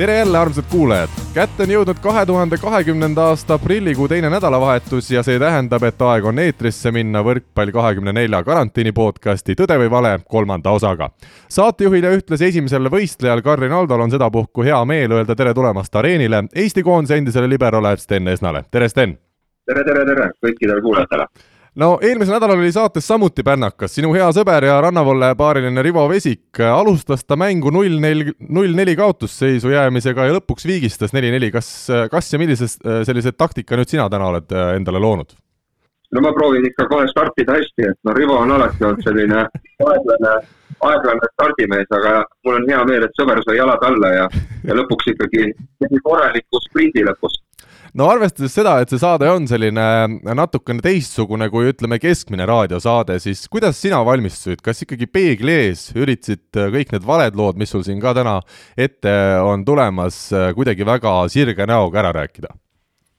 tere jälle, armsad kuulajad! kätte on jõudnud kahe tuhande kahekümnenda aasta aprillikuu teine nädalavahetus ja see tähendab, et aeg on eetrisse minna Võrkpall kahekümne nelja karantiini podcasti Tõde või vale kolmanda osaga. saatejuhil ja ühtlasi esimesel võistlejal Karin Aldol on sedapuhku hea meel öelda tere tulemast areenile Eesti koondise endisele liberole Sten Esnale, tere Sten! tere, tere, tere kõikidele kuulajatele! No eelmisel nädalal oli saates samuti pännakas, sinu hea sõber ja rannavolle paariline Rivo Vesik, alustas ta mängu null nel-, null neli kaotusseisu jäämisega ja lõpuks viigistas neli-neli, kas, kas ja millise sellise taktika nüüd sina täna oled äh, endale loonud? no ma proovin ikka kohe startida hästi, et no Rivo on alati olnud selline aeglane, aeglane stardimees, aga mul on hea meel, et sõber sai jalad alla ja, ja lõpuks ikkagi tegi korraliku sprindi lõpus no arvestades seda, et see saade on selline natukene teistsugune kui ütleme, keskmine raadiosaade, siis kuidas sina valmistusid, kas ikkagi peegli ees üritasid kõik need valed lood, mis sul siin ka täna ette on tulemas, kuidagi väga sirge näoga ära rääkida?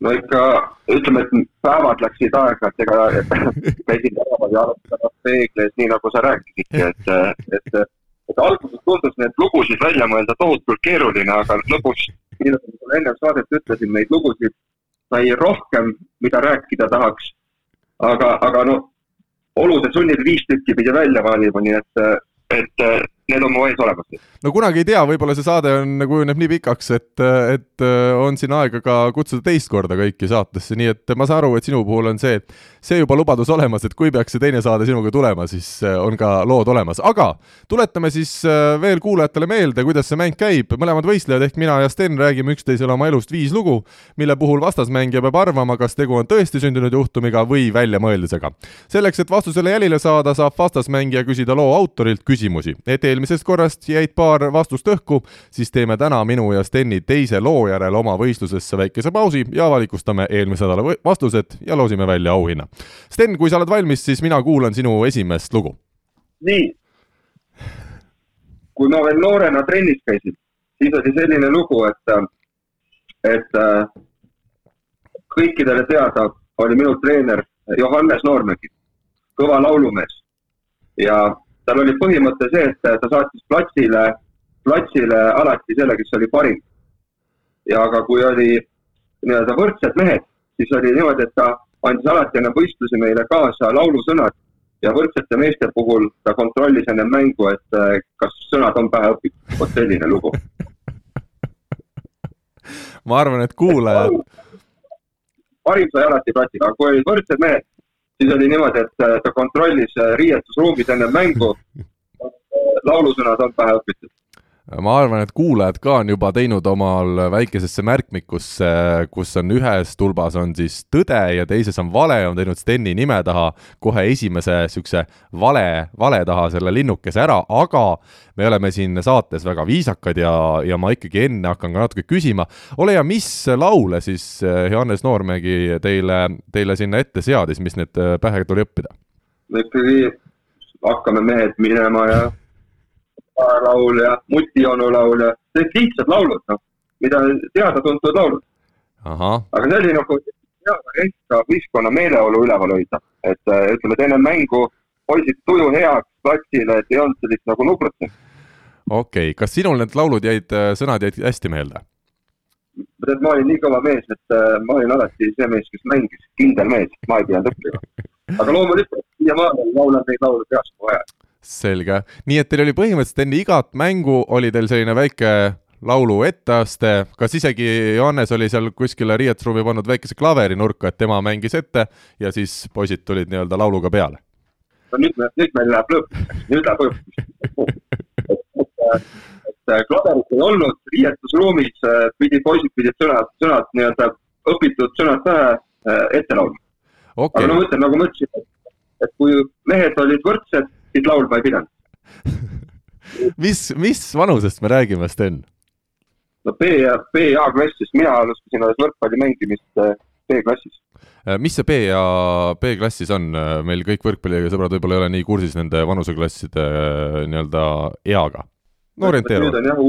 no ikka ütleme, et päevad läksid aega, et ega käisin tänaval ja arutamas peegli ees, nii nagu sa rääkisidki, et, et, et alguses tundus neid lugusid välja mõelda tohutult keeruline, aga lõpuks nii nagu ma ennem saadet ütlesin, neid lugusid sai rohkem, mida rääkida tahaks. aga, aga no olude sunnil viis tükki pidi välja valima, nii et, et need on mu ees olemas. no kunagi ei tea, võib-olla see saade on, kujuneb nii pikaks, et, et äh, on siin aega ka kutsuda teist korda kõiki saatesse, nii et ma saan aru, et sinu puhul on see, see juba lubadus olemas, et kui peaks see teine saade sinuga tulema, siis äh, on ka lood olemas, aga tuletame siis äh, veel kuulajatele meelde, kuidas see mäng käib, mõlemad võistlejad ehk mina ja Sten räägime üksteisele oma elust viis lugu, mille puhul vastasmängija peab arvama, kas tegu on tõesti sündinud juhtumiga või väljamõeldisega. selleks, et vastusele jälile saada, saab vastasmängija küsida loo autorilt küsimusi, et eelmisest korrast jäid paar vastust õhku, siis teeme täna minu ja Steni teise loo järel oma võistlusesse väikese pausi ja avalikustame eelmise nädala vastused ja loosime välja auhinna. Sten, kui sa oled valmis, siis mina kuulan sinu esimest lugu. nii. kui ma veel noorena trennis käisin, siis oli selline lugu, et, et kõikidele teada oli minu treener Johannes Noormägi, kõva laulumees ja tal oli põhimõte see, et ta saatis platsile, platsile alati selle, kes oli parim. ja aga kui oli nii-öelda võrdsed mehed, siis oli niimoodi, et ta andis alati enne võistlusi meile kaasa laulusõnad ja võrdsete meeste puhul ta kontrollis enne mängu, et eh, kas sõnad on pähe õpitud, vot selline lugu ma arvan, et kuulajad. parim sai alati platsile, aga kui olid võrdsed mehed, siis oli niimoodi, et äh, ta kontrollis äh, riietusruumis enne mängu, laulusõnad on pähe õpitud ma arvan, et kuulajad ka on juba teinud omal väikesesse märkmikusse, kus on ühes tulbas on siis tõde ja teises on vale, on teinud Steni nime taha kohe esimese niisuguse vale, vale taha selle linnukese ära, aga me oleme siin saates väga viisakad ja, ja ma ikkagi enne hakkan ka natuke küsima. ole hea, mis laule siis eh, Johannes Noormägi teile, teile sinna ette seadis, mis need eh, pähe tuli õppida? no ikkagi hakkame mehed minema ja laul ja Mutionu laul ja sellised lihtsad laulud, noh, mida teada-tuntud laulud. aga see oli nagu hea variant ka võistkonna meeleolu üleval hoida, et äh, ütleme, et enne mängu hoidsid tuju heaks platsile, et ei olnud sellist nagu nukrutsemist. okei okay., kas sinul need laulud jäid, äh, sõnad jäid hästi meelde? tead, ma olin nii kõva mees, et äh, ma olin alati see mees, kes mängis, kindel mees, ma ei pidanud õppima. aga loomulikult siiamaani laulan neid laule peast, vaja selge, nii et teil oli põhimõtteliselt enne igat mängu oli teil selline väike laulu etteaste, kas isegi Johannes oli seal kuskile riietusruumi pannud väikese klaveri nurka, et tema mängis ette ja siis poisid tulid nii-öelda lauluga peale? no nüüd, nüüd meil läheb lõpuks, nüüd läheb lõpuks et klaverit ei olnud, riietusruumis äh, pidi, poisid pidid sõnad, sõnad nii-öelda õpitud sõnad pähe äh, ette laulma. Okay.. aga no ma ütlen, nagu ma ütlesin, et kui mehed olid võrdsed siis laulma ei pidanud mis, mis vanusest me räägime, Sten? no B ja, B ja A-klassis, mina alustasin alles võrkpalli mängimist äh, B-klassis. Äh, mis see B ja B-klassis on, äh, meil kõik võrkpallisõbrad võib-olla ei ole nii kursis nende vanuseklasside nii-öelda eaga. no nüüd on jah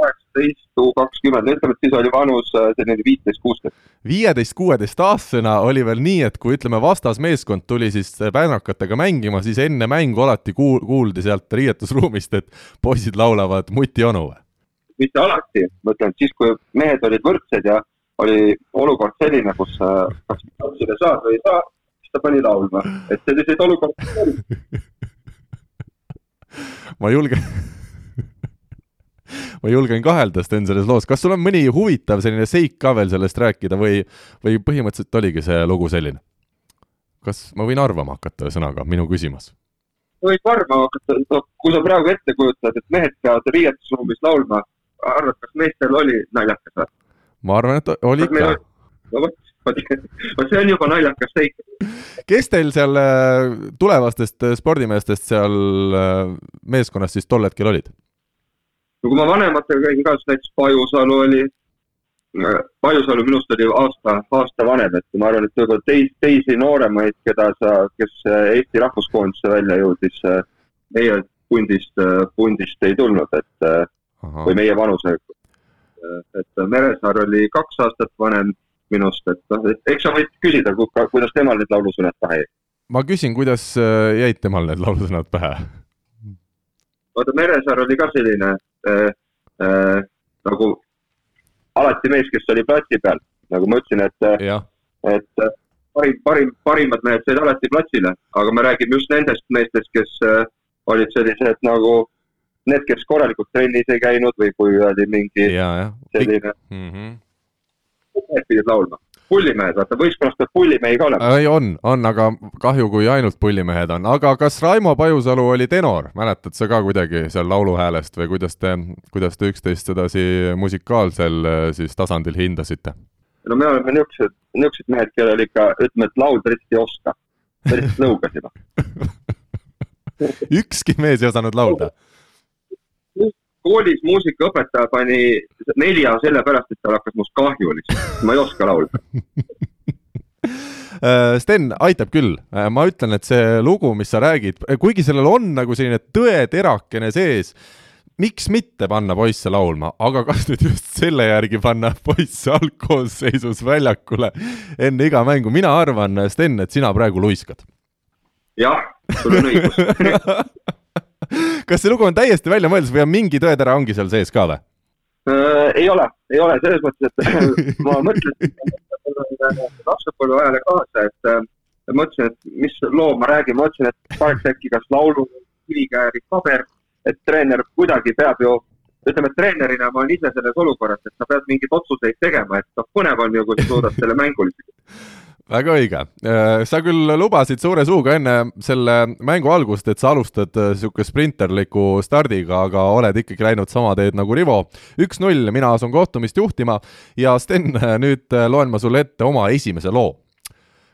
kaheksateist, U kakskümmend, ütleme, et siis oli vanus äh, selline viisteist, kuusteist. viieteist, kuueteistaastasena oli veel nii, et kui ütleme, vastasmeeskond tuli siis päänakatega mängima, siis enne mängu alati kuul-, kuuldi sealt riietusruumist, et poisid laulavad Muti onu või? mitte alati, ma ütlen, siis, kui mehed olid võrdsed ja oli olukord selline, kus äh, kas tantsida saad või ei saa, siis ta pani laulma, et selliseid olukordi oli. ma julgen ma julgen kahelda, Sten, selles loos, kas sul on mõni huvitav selline seik ka veel sellest rääkida või, või põhimõtteliselt oligi see lugu selline? kas ma võin arvama hakata, ühesõnaga, minu küsimus? võib arvama hakata, no kui sa praegu ette kujutad, et mehed peavad riietusruumis laulma, arvad, kas meestel oli naljakas või? ma arvan, et oli ikka. no vot, vot see on juba naljakas seik. kes teil seal äh, tulevastest äh, spordimeestest seal äh, meeskonnas siis tol hetkel olid? No kui ma vanematega käisin ka, siis näiteks Pajusalu oli, Pajusalu minust oli aasta, aasta vanem, et ma arvan, et võib-olla teis, teisi nooremaid, keda sa, kes Eesti rahvuskoondisse välja jõudis, meie pundist, pundist ei tulnud, et Aha. või meie vanuse. et Meresaar oli kaks aastat vanem minust, et noh, et eks sa võid küsida, kuidas temal need laulusõnad pähe jäid. ma küsin, kuidas jäid temal need laulusõnad pähe? vaata, Meresaar oli ka selline äh, äh, nagu alati mees, kes oli platsi peal, nagu ma ütlesin, et, et äh, parim, parim, parimad mehed said alati platsile, aga me räägime just nendest meestest, kes äh, olid sellised nagu need, kes korralikult trennis ei käinud või kui oli mingi ja, ja. selline mm. -hmm. Pidid laulma pullimehed, vaata võistkonnas peab pullimehi ka olema. ei, on, on, aga kahju, kui ainult pullimehed on, aga kas Raimo Pajusalu oli tenor, mäletad sa ka kuidagi seal lauluhäälest või kuidas te, kuidas te üksteist sedasi musikaalsel siis tasandil hindasite? no me oleme niisugused, niisugused mehed, kellel ikka, ütleme, et laulda lihtsalt ei oska. lihtsalt lõugasime ükski mees ei osanud laulda? Koolis muusikaõpetaja pani nelja sellepärast, et tal hakkas must kahju lihtsalt, ma ei oska laulda. Äh, Sten, aitab küll, äh, ma ütlen, et see lugu, mis sa räägid, äh, kuigi sellel on nagu selline tõeterakene sees, miks mitte panna poisse laulma, aga kas nüüd just selle järgi panna poisse algkoosseisus väljakule enne iga mängu, mina arvan, Sten, et sina praegu luiskad. jah, sul on õigus kas see lugu on täiesti välja mõeldud või on mingi tõetera ongi seal sees ka või äh,? ei ole, ei ole, selles mõttes, et ma mõtlesin lapsepõlve ajale kaasa, et äh, mõtlesin, et mis loo ma räägin, mõtlesin, et paneks äkki kas laulu, kivikääri, paber, et treener kuidagi peab ju ütleme, treenerina ma olen ise selles olukorras, et sa pead mingeid otsuseid tegema, et noh, põnev on ju, kui sa suudad selle mänguliselt väga õige. Äh, sa küll lubasid suure suuga enne selle mängu algust, et sa alustad niisuguse äh, sprinterliku stardiga, aga oled ikkagi läinud sama teed nagu Rivo. üks-null, mina asun kohtumist juhtima ja Sten, äh, nüüd loen ma sulle ette oma esimese loo.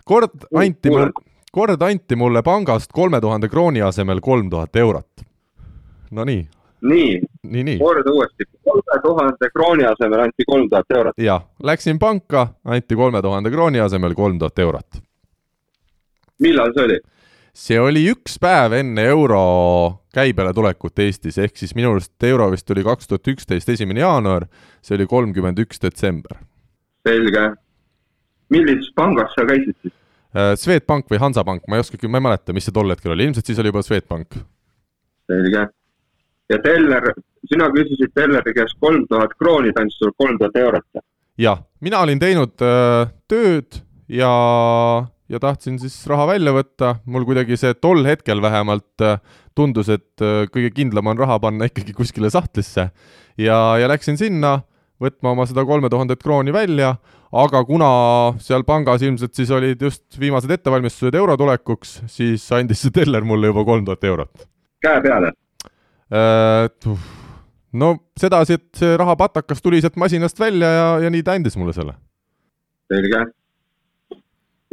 kord anti mul, kord anti mulle pangast kolme tuhande krooni asemel kolm tuhat eurot. Nonii, nii, nii, nii., korda uuesti, kolme tuhande krooni asemel anti kolm tuhat eurot. jah, läksin panka, anti kolme tuhande krooni asemel kolm tuhat eurot. millal see oli? see oli üks päev enne euro käibele tulekut Eestis, ehk siis minu arust euro vist tuli kaks tuhat üksteist esimene jaanuar, see oli kolmkümmend üks detsember. selge. millises pangas sa käisid siis? Äh, Swedbank või Hansapank, ma ei oskagi, ma ei mäleta, mis see tol hetkel oli, ilmselt siis oli juba Swedbank. selge ja teller, sina küsisid telleri käest kolm tuhat krooni, ta andis sulle kolm tuhat eurot. jah, mina olin teinud äh, tööd ja, ja tahtsin siis raha välja võtta, mul kuidagi see tol hetkel vähemalt äh, tundus, et äh, kõige kindlam on raha panna ikkagi kuskile sahtlisse. ja, ja läksin sinna võtma oma seda kolme tuhandet krooni välja, aga kuna seal pangas ilmselt siis olid just viimased ettevalmistused euro tulekuks, siis andis see teller mulle juba kolm tuhat eurot. käe peale no sedasi, et see rahapatakas tuli sealt masinast välja ja, ja nii ta andis mulle selle. selge.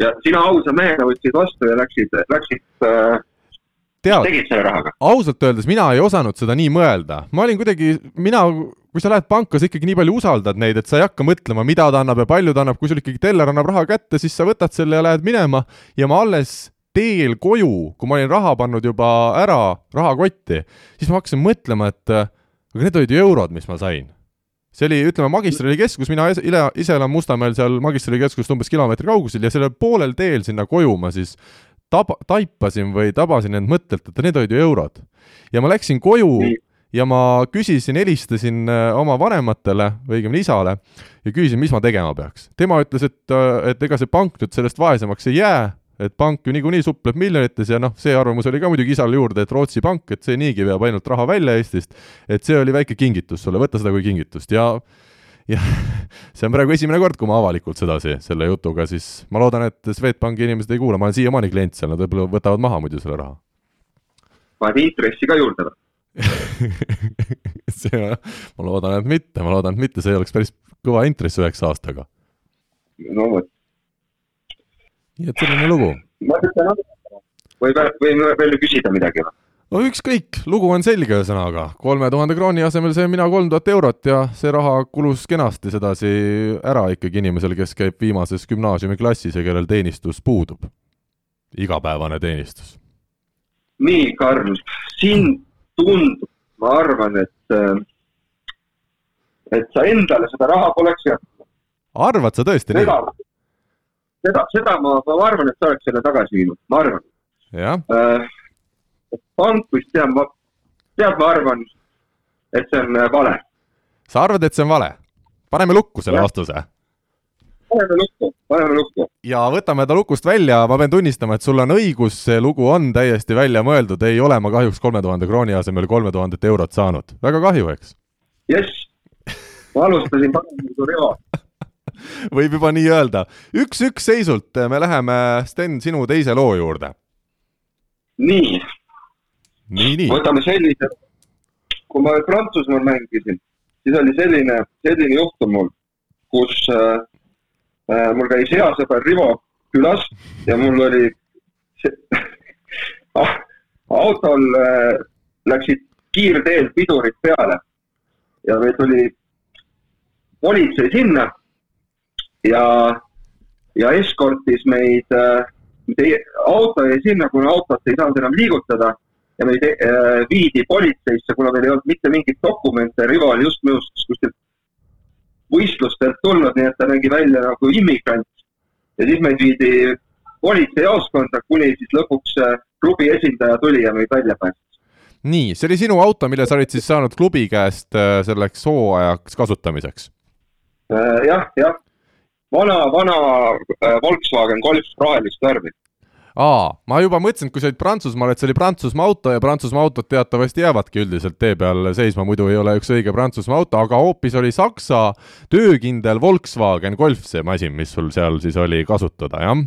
ja sina ausa mehena võtsid vastu ja läksid, läksid äh, tead, tegid selle rahaga? ausalt öeldes mina ei osanud seda nii mõelda, ma olin kuidagi, mina, kui sa lähed panka, sa ikkagi nii palju usaldad neid, et sa ei hakka mõtlema, mida ta annab ja palju ta annab, kui sul ikkagi teller annab raha kätte, siis sa võtad selle ja lähed minema ja ma alles teel koju, kui ma olin raha pannud juba ära rahakotti, siis ma hakkasin mõtlema, et aga need olid ju eurod, mis ma sain. see oli, ütleme, magistralikeskus, mina ise, ise elan Mustamäel seal magistralikeskusest umbes kilomeetri kaugusel ja sellel poolel teel sinna koju ma siis tab-, taipasin või tabasin end mõttelt, et need olid ju eurod. ja ma läksin koju ja ma küsisin, helistasin äh, oma vanematele õigemini isale ja küsisin, mis ma tegema peaks. tema ütles, et, äh, et ega see pank nüüd sellest vaesemaks ei jää, et pank ju niikuinii supleb miljonites ja noh, see arvamus oli ka muidugi isal juurde, et Rootsi pank, et see niigi veab ainult raha välja Eestist, et see oli väike kingitus sulle, võta seda kui kingitust ja ja see on praegu esimene kord, kui ma avalikult sedasi selle jutuga, siis ma loodan, et Swedbanki inimesed ei kuula, ma olen siiamaani klient seal, nad võib-olla võtavad maha muidu selle raha. paned intressi ka juurde või? see, ma loodan, et mitte, ma loodan, et mitte, see oleks päris kõva intress üheksa aastaga. no vot. Nii et selline lugu. ma ütlen, või, või veel küsida midagi või? no ükskõik, lugu on selge ühesõnaga, kolme tuhande krooni asemel sain mina kolm tuhat eurot ja see raha kulus kenasti sedasi ära ikkagi inimesel, kes käib viimases gümnaasiumiklassis ja kellel teenistus puudub. igapäevane teenistus. nii, Karl, sind tundub, ma arvan, et, äh, et sa endale seda raha poleks jätnud. arvad sa tõesti seda, nii? Seda, seda ma, ma arvan, et sa oleks selle tagasi viinud, ma arvan. jah äh,. pank vist teab, ma, tead, ma arvan, et see on äh, vale. sa arvad, et see on vale? paneme lukku selle ja. vastuse paneme lukku, paneme lukku. ja võtame ta lukust välja, ma pean tunnistama, et sul on õigus, see lugu on täiesti välja mõeldud, ei ole ma kahjuks kolme tuhande krooni asemel kolme tuhandet eurot saanud, väga kahju, eks? jess, ma alustasin paremini kui Rivo võib juba nii öelda. üks-üks seisult, me läheme, Sten, sinu teise loo juurde. nii. võtame sellise, kui ma Prantsusmaal mängisin, siis oli selline, selline juhtum mul, kus äh, Äh, mul käis hea sõber Rivo külas ja mul oli ah, autol äh, läksid kiirteel pidurid peale ja meil tuli politsei sinna ja, ja eskortis meid äh,, auto jäi sinna, kuna autot ei saanud enam liigutada ja meid äh, viidi politseisse, kuna meil ei olnud mitte mingeid dokumente, Rivo oli just minust kuskilt võistlustelt tulnud, nii et ta nägi välja nagu immigrant. ja siis meid viidi politseijaoskonda, kuni siis lõpuks äh, klubi esindaja tuli ja meid välja päästis. nii, see oli sinu auto, mille sa olid siis saanud klubi käest äh, selleks hooajaks kasutamiseks? Äh, jah, jah. Vana, vana Volkswagen Golf rohelist värvi aa, ma juba mõtlesin, et kui sa olid Prantsusmaal, et see oli Prantsusmaa auto ja Prantsusmaa autod teatavasti jäävadki üldiselt tee peal seisma, muidu ei ole üks õige Prantsusmaa auto, aga hoopis oli Saksa töökindel Volkswagen Golf see masin, mis sul seal siis oli kasutada, jah?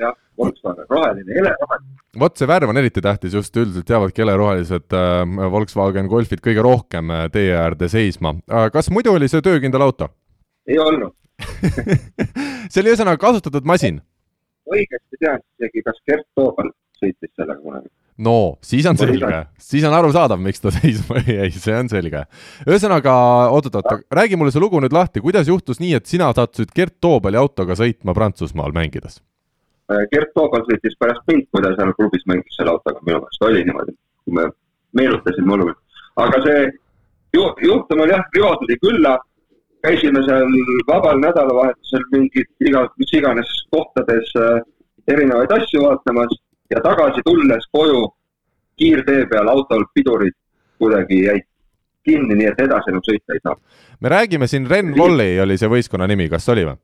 jah, Volkswagen, roheline, heleroheline. vot see värv on eriti tähtis, just üldiselt jäävadki helerohelised äh, Volkswagen Golfid kõige rohkem äh, tee äärde seisma äh,. kas muidu oli see töökindel auto? ei olnud see oli ühesõnaga kasutatud masin õigesti tean isegi, kas Gert Toobal sõitis sellega kunagi. no siis on selge, siis on arusaadav, miks ta seisma jäi, see on selge. ühesõnaga, oot-oot-oot, räägi mulle see lugu nüüd lahti, kuidas juhtus nii, et sina sattusid Gert Toobali autoga sõitma Prantsusmaal mängides? Äh, Gert Toobal sõitis pärast mind, kui ta seal klubis mängis selle autoga, minu meelest oli niimoodi, kui me meenutasime olukorda. aga see ju, juhtum oli jah, Rivo tuli külla käisime seal vabal nädalavahetusel mingid iga, mis iganes kohtades äh, erinevaid asju vaatamas ja tagasi tulles koju kiirtee peal autol pidurid kuidagi jäid kinni, nii et edasi enam sõita ei saa. me räägime siin Ren Volley oli see võistkonna nimi, kas oli või?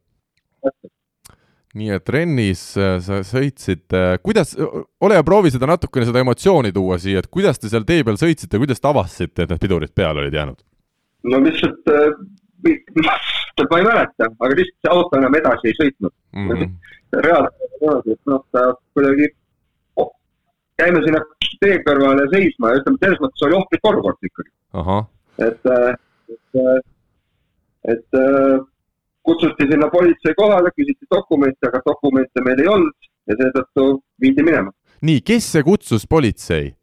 nii et Rennis äh, sa sõitsid, äh, kuidas, ole ja proovi seda natukene, seda emotsiooni tuua siia, et kuidas te seal tee peal sõitsite, kuidas te avastasite, et need pidurid peale olid jäänud? no lihtsalt tähendab, ma ei mäleta, aga lihtsalt see auto enam edasi ei sõitnud mm -hmm. reaalselt et noh, ta kuidagi oh,, jäime sinna tee kõrvale seisma ja ütleme, selles mõttes oli ohtlik olukord ikkagi. et, et, et kutsuti sinna politsei kohale, küsiti dokumente, aga dokumente meil ei olnud ja seetõttu viidi minema. nii, kes see kutsus politsei?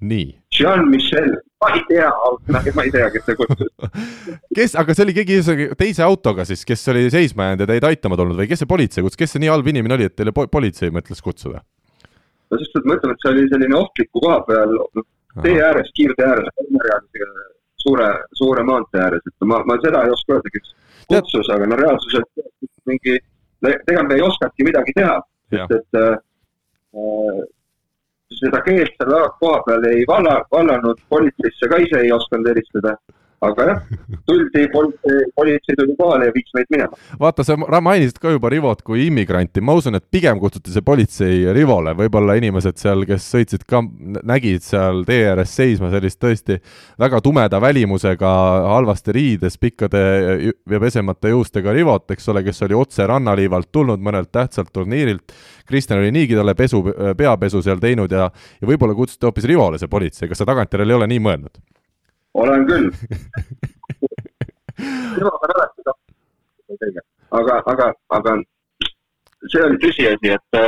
Nii. Jean-Michel ma ei tea, ma ei tea, kes see kutsus. Kes, aga see oli keegi teise autoga siis, kes oli seisma jäänud ja teid aitama tulnud või kes see politsei kutsus, kes see nii halb inimene oli, et teile po politsei mõtles kutsuda? no sest, et ma ütlen, et see oli selline ohtliku koha peal, tee ääres, kiirtee ääres, suure, suure maantee ääres, et ma, ma seda ei oska öelda, kes kutsus, aga no reaalsuses mingi, me ei oskagi midagi teha, sest et äh, seda keelt seal koha peal ei valla, vallanud, politseisse ka ise ei osanud helistada aga jah, tuldi, politsei, politsei tuli kohale ja viis meid minema. vaata, sa mainisid ka juba Rivot kui immigranti, ma usun, et pigem kutsuti see politsei Rivole, võib-olla inimesed seal, kes sõitsid ka, nägid seal tee ääres seisma sellist tõesti väga tumeda välimusega, halvasti riides, pikkade ja pesemata juustega Rivot, eks ole, kes oli otse rannaliivalt tulnud mõnelt tähtsalt turniirilt, Kristjan oli niigi talle pesu, peapesu seal teinud ja, ja võib-olla kutsuti hoopis Rivole see politsei, kas sa tagantjärele ei ole nii mõelnud? Olen küll temaga tahtnud aga, aga, aga see oli tõsiasi, et,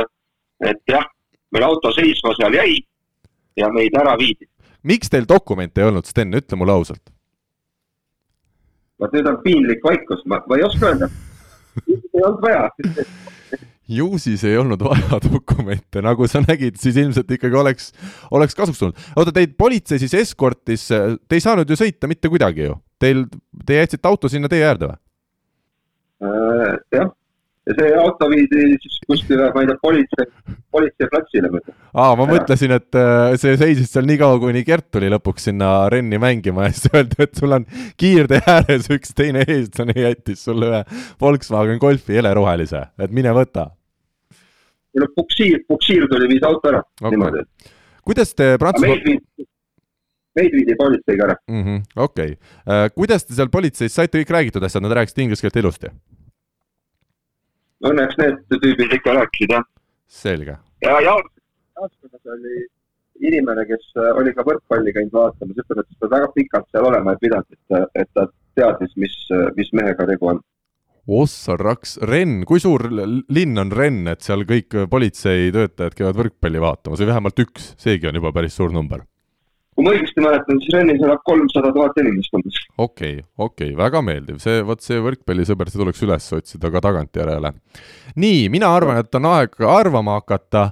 et jah, meil auto seisma seal jäi ja meid ära viidi. miks teil dokumente ei olnud, Sten, ütle mulle ausalt. vot nüüd on piinlik vaikus, ma, ma ei oska öelda. ei olnud vaja ju siis ei olnud vaja dokumente, nagu sa nägid, siis ilmselt ikkagi oleks, oleks kasuks tulnud. oota, teid politsei siis eskortis, te ei saanud ju sõita mitte kuidagi ju? Teil, te jätsite auto sinna tee äärde või äh,? jah, ja see auto viidi siis kuskile, ma ei tea, politsei, politseiplatsile. aa, ma ja. mõtlesin, et äh, see seisis seal nii kaua, kuni Gert tuli lõpuks sinna Renni mängima ja siis öeldi, et sul on kiirtee ääres üks teine eestlane jättis sulle ühe Volkswagen Golfi helerohelise, et mine võta no puksiir, puksiir tuli, viis auto ära okay., niimoodi. kuidas te Prantsusmaa meid viidi politseiga ära mm -hmm,. okei okay. uh,, kuidas te seal politseis saite kõik räägitud asjad, nad rääkisid inglise keelt ilusti? Õnneks need tüübid ikka rääkisid, jah. selge. ja jaoskonnas oli inimene, kes oli ka võrkpalli käinud vaatamas, ütleb, et ta väga pikalt seal olema ei pidanud, et, et ta teadis, mis, mis mehega tegu on ossa raks, Renn, kui suur linn on Renn, et seal kõik politseitöötajad käivad võrkpalli vaatamas või vähemalt üks, seegi on juba päris suur number? kui ma õigesti mäletan, siis Rennis elab kolmsada tuhat inimest umbes. okei okay,, okei okay,, väga meeldiv, see, vot see võrkpallisõber, see tuleks üles otsida ka tagantjärele. nii, mina arvan, et on aeg arvama hakata.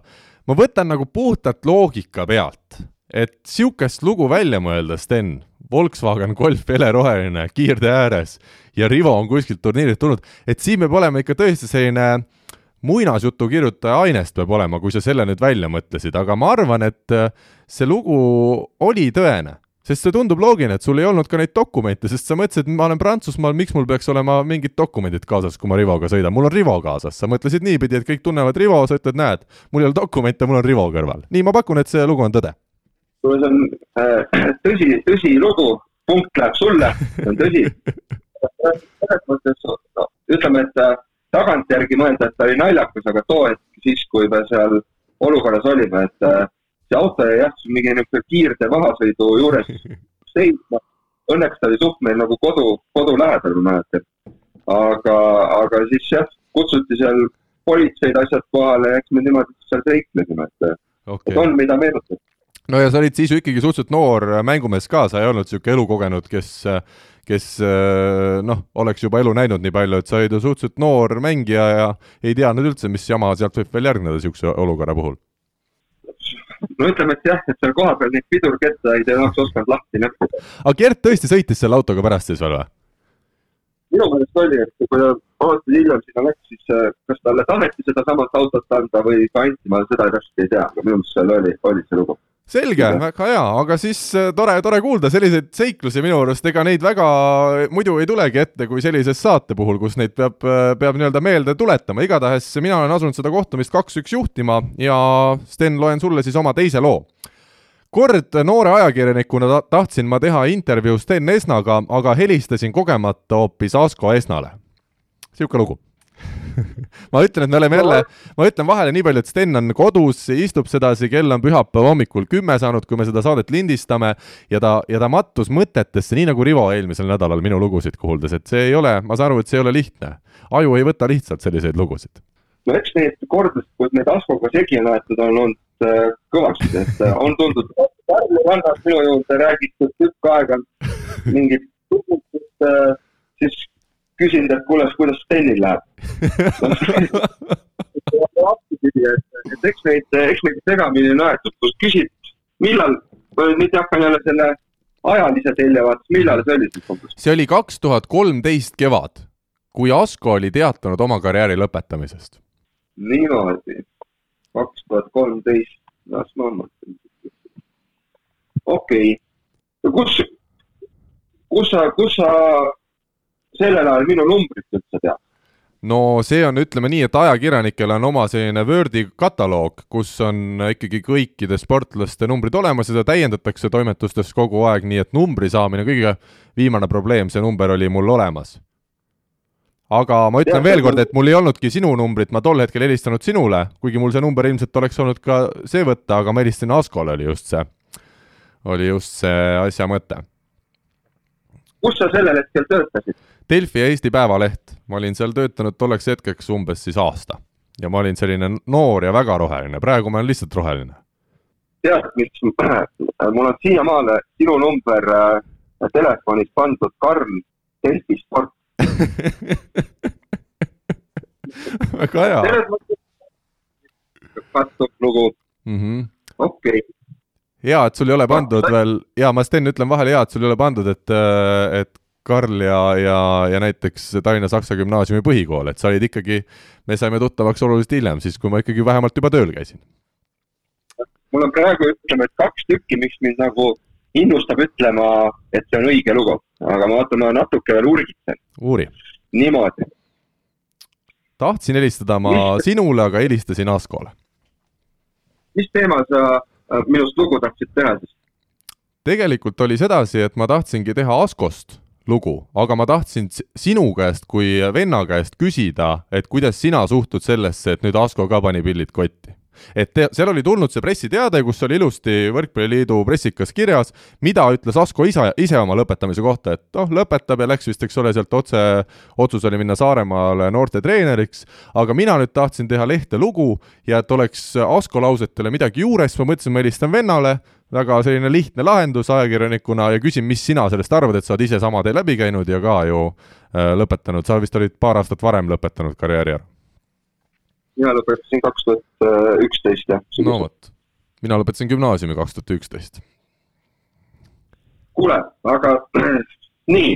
ma võtan nagu puhtalt loogika pealt, et sihukest lugu välja mõelda, Sten, Volkswagen Golf heleroheline, kiirtee ääres ja Rivo on kuskilt turniirilt tulnud, et siin peab olema ikka tõesti selline muinasjutu kirjutaja ainest peab olema, kui sa selle nüüd välja mõtlesid, aga ma arvan, et äh, see lugu oli tõene sest see tundub loogiline, et sul ei olnud ka neid dokumente, sest sa mõtlesid, ma olen Prantsusmaal, miks mul peaks olema mingid dokumendid kaasas, kui ma Rivoga sõidan, mul on Rivo kaasas, sa mõtlesid niipidi, et kõik tunnevad Rivo, sa ütled, näed, mul ei ole dokumente, mul on Rivo kõrval. nii, ma pakun, et see lugu on tõde. See on äh, tõsi, tõsilugu, punkt läheb sulle, see on tõsi selles mõttes no, ütleme, et äh, tagantjärgi mõelda, et ta oli naljakas, aga too hetk siis, kui me seal olukorras olime, et äh, see auto jäi jah, mingi niisugune kiirtee mahasõidu juures seisma. Õnneks ta oli suht meil nagu kodu, kodu lähedal, ma mäletan. aga, aga siis jah, kutsuti seal politseid, asjad kohale ja eks me niimoodi seal seiklesime, et okay., on, mida meenutada no ja sa olid siis ju ikkagi suhteliselt noor mängumees ka, sa ei olnud niisugune elukogenud, kes kes noh, oleks juba elu näinud nii palju, et sa olid ju suhteliselt noor mängija ja ei teadnud üldse, mis jama sealt võib veel järgneda niisuguse olukorra puhul? no ütleme, et jah, et seal kohapeal neid pidurkettaid ei oleks osanud lahti näppida. aga Gert tõesti sõitis selle autoga pärast siis veel või? minu meelest oli, et kui ta aastaid hiljem sinna läks, siis äh, kas talle taheti sedasamat autot anda või ka anti, ma seda täpselt ei tea, aga minu meelest seal oli, oli see lugu selge, väga hea, aga siis äh, tore, tore kuulda selliseid seiklusi minu arust, ega neid väga muidu ei tulegi ette kui sellises saate puhul, kus neid peab, äh, peab nii-öelda meelde tuletama, igatahes mina olen asunud seda kohtumist kaks-üks juhtima ja Sten, loen sulle siis oma teise loo. Kord noore ajakirjanikuna ta tahtsin ma teha intervjuu Sten Esnaga, aga helistasin kogemata hoopis Asko Esnale. niisugune lugu ma ütlen, et me oleme jälle, ma ütlen vahele nii palju, et Sten on kodus, istub sedasi, kell on pühapäeva hommikul kümme saanud, kui me seda saadet lindistame ja ta, ja ta mattus mõtetesse, nii nagu Rivo eelmisel nädalal minu lugusid kuuldes, et see ei ole, ma saan aru, et see ei ole lihtne. aju ei võta lihtsalt selliseid lugusid. no eks neid kordasid, kus neid Askoga segi on aetud, on olnud äh, kõvasti, et äh, on tuldud Pärnu rannas minu juurde räägitud tükk aega mingit äh,, siis küsinud, et kuule, kuidas Stenil läheb et, et eks neid, eks neid segamini on aetud, kus küsid, millal, nüüd hakkan jälle selle ajalise telje vaatama, millal see oli siis umbes? see oli kaks tuhat kolmteist kevad, kui Asko oli teatanud oma karjääri lõpetamisest. niimoodi, kaks tuhat kolmteist. las ma mõtlen. okei okay., kus, kus sa, kus sa sellel ajal minu numbrit üldse tead? no see on, ütleme nii, et ajakirjanikel on oma selline Wordi kataloog, kus on ikkagi kõikide sportlaste numbrid olemas ja seda täiendatakse toimetustes kogu aeg, nii et numbri saamine, kõige viimane probleem, see number oli mul olemas. aga ma ütlen ja, veel kord, et mul ei olnudki sinu numbrit, ma tol hetkel helistanud sinule, kuigi mul see number ilmselt oleks olnud ka see võtta, aga ma helistasin Askole, oli just see, oli just see asja mõte. kus sa sellel hetkel töötasid? Delfi ja Eesti Päevaleht, ma olin seal töötanud tolleks hetkeks umbes siis aasta. ja ma olin selline noor ja väga roheline, praegu ma olen lihtsalt roheline. tead, mis, mul on siiamaale sinu number äh, telefonis pandud Karl Delfi sport. Väga hea. selles mõttes kattub lugu. Mm -hmm.. okei. Okay hea, et sul ei ole pandud veel, ja ma Sten ütlen vahele, hea, et sul ei ole pandud, et, äh, et Karl ja, ja, ja näiteks Tallinna Saksa Gümnaasiumi põhikool, et sa olid ikkagi, me saime tuttavaks oluliselt hiljem, siis kui ma ikkagi vähemalt juba tööl käisin. mul on praegu, ütleme, et kaks tükki, mis mind nagu innustab ütlema, et see on õige lugu, aga ma vaatan, ma natuke veel urgitsen. uuri. niimoodi. tahtsin helistada ma mis... sinule, aga helistasin Askole. mis teema sa äh, minust lugu tahtsid teha siis? tegelikult oli sedasi, et ma tahtsingi teha Askost lugu, aga ma tahtsin sinu käest kui venna käest küsida, et kuidas sina suhtud sellesse, et nüüd Asko ka pani pillid kotti? et te, seal oli tulnud see pressiteade, kus oli ilusti Võrkpalliliidu pressikas kirjas, mida ütles Asko isa, ise oma lõpetamise kohta, et noh, lõpetab ja läks vist, eks ole, sealt otse, otsus oli minna Saaremaale noortetreeneriks, aga mina nüüd tahtsin teha lehte lugu ja et oleks Asko lausetele midagi juures, ma mõtlesin, ma helistan vennale, väga selline lihtne lahendus ajakirjanikuna ja küsin, mis sina sellest arvad, et sa oled ise sama tee läbi käinud ja ka ju äh, lõpetanud, sa vist olid paar aastat varem lõpetanud karjääri ära? mina lõpetasin kaks tuhat üksteist, jah. no vot, mina lõpetasin gümnaasiumi kaks tuhat üksteist. kuule, aga nii,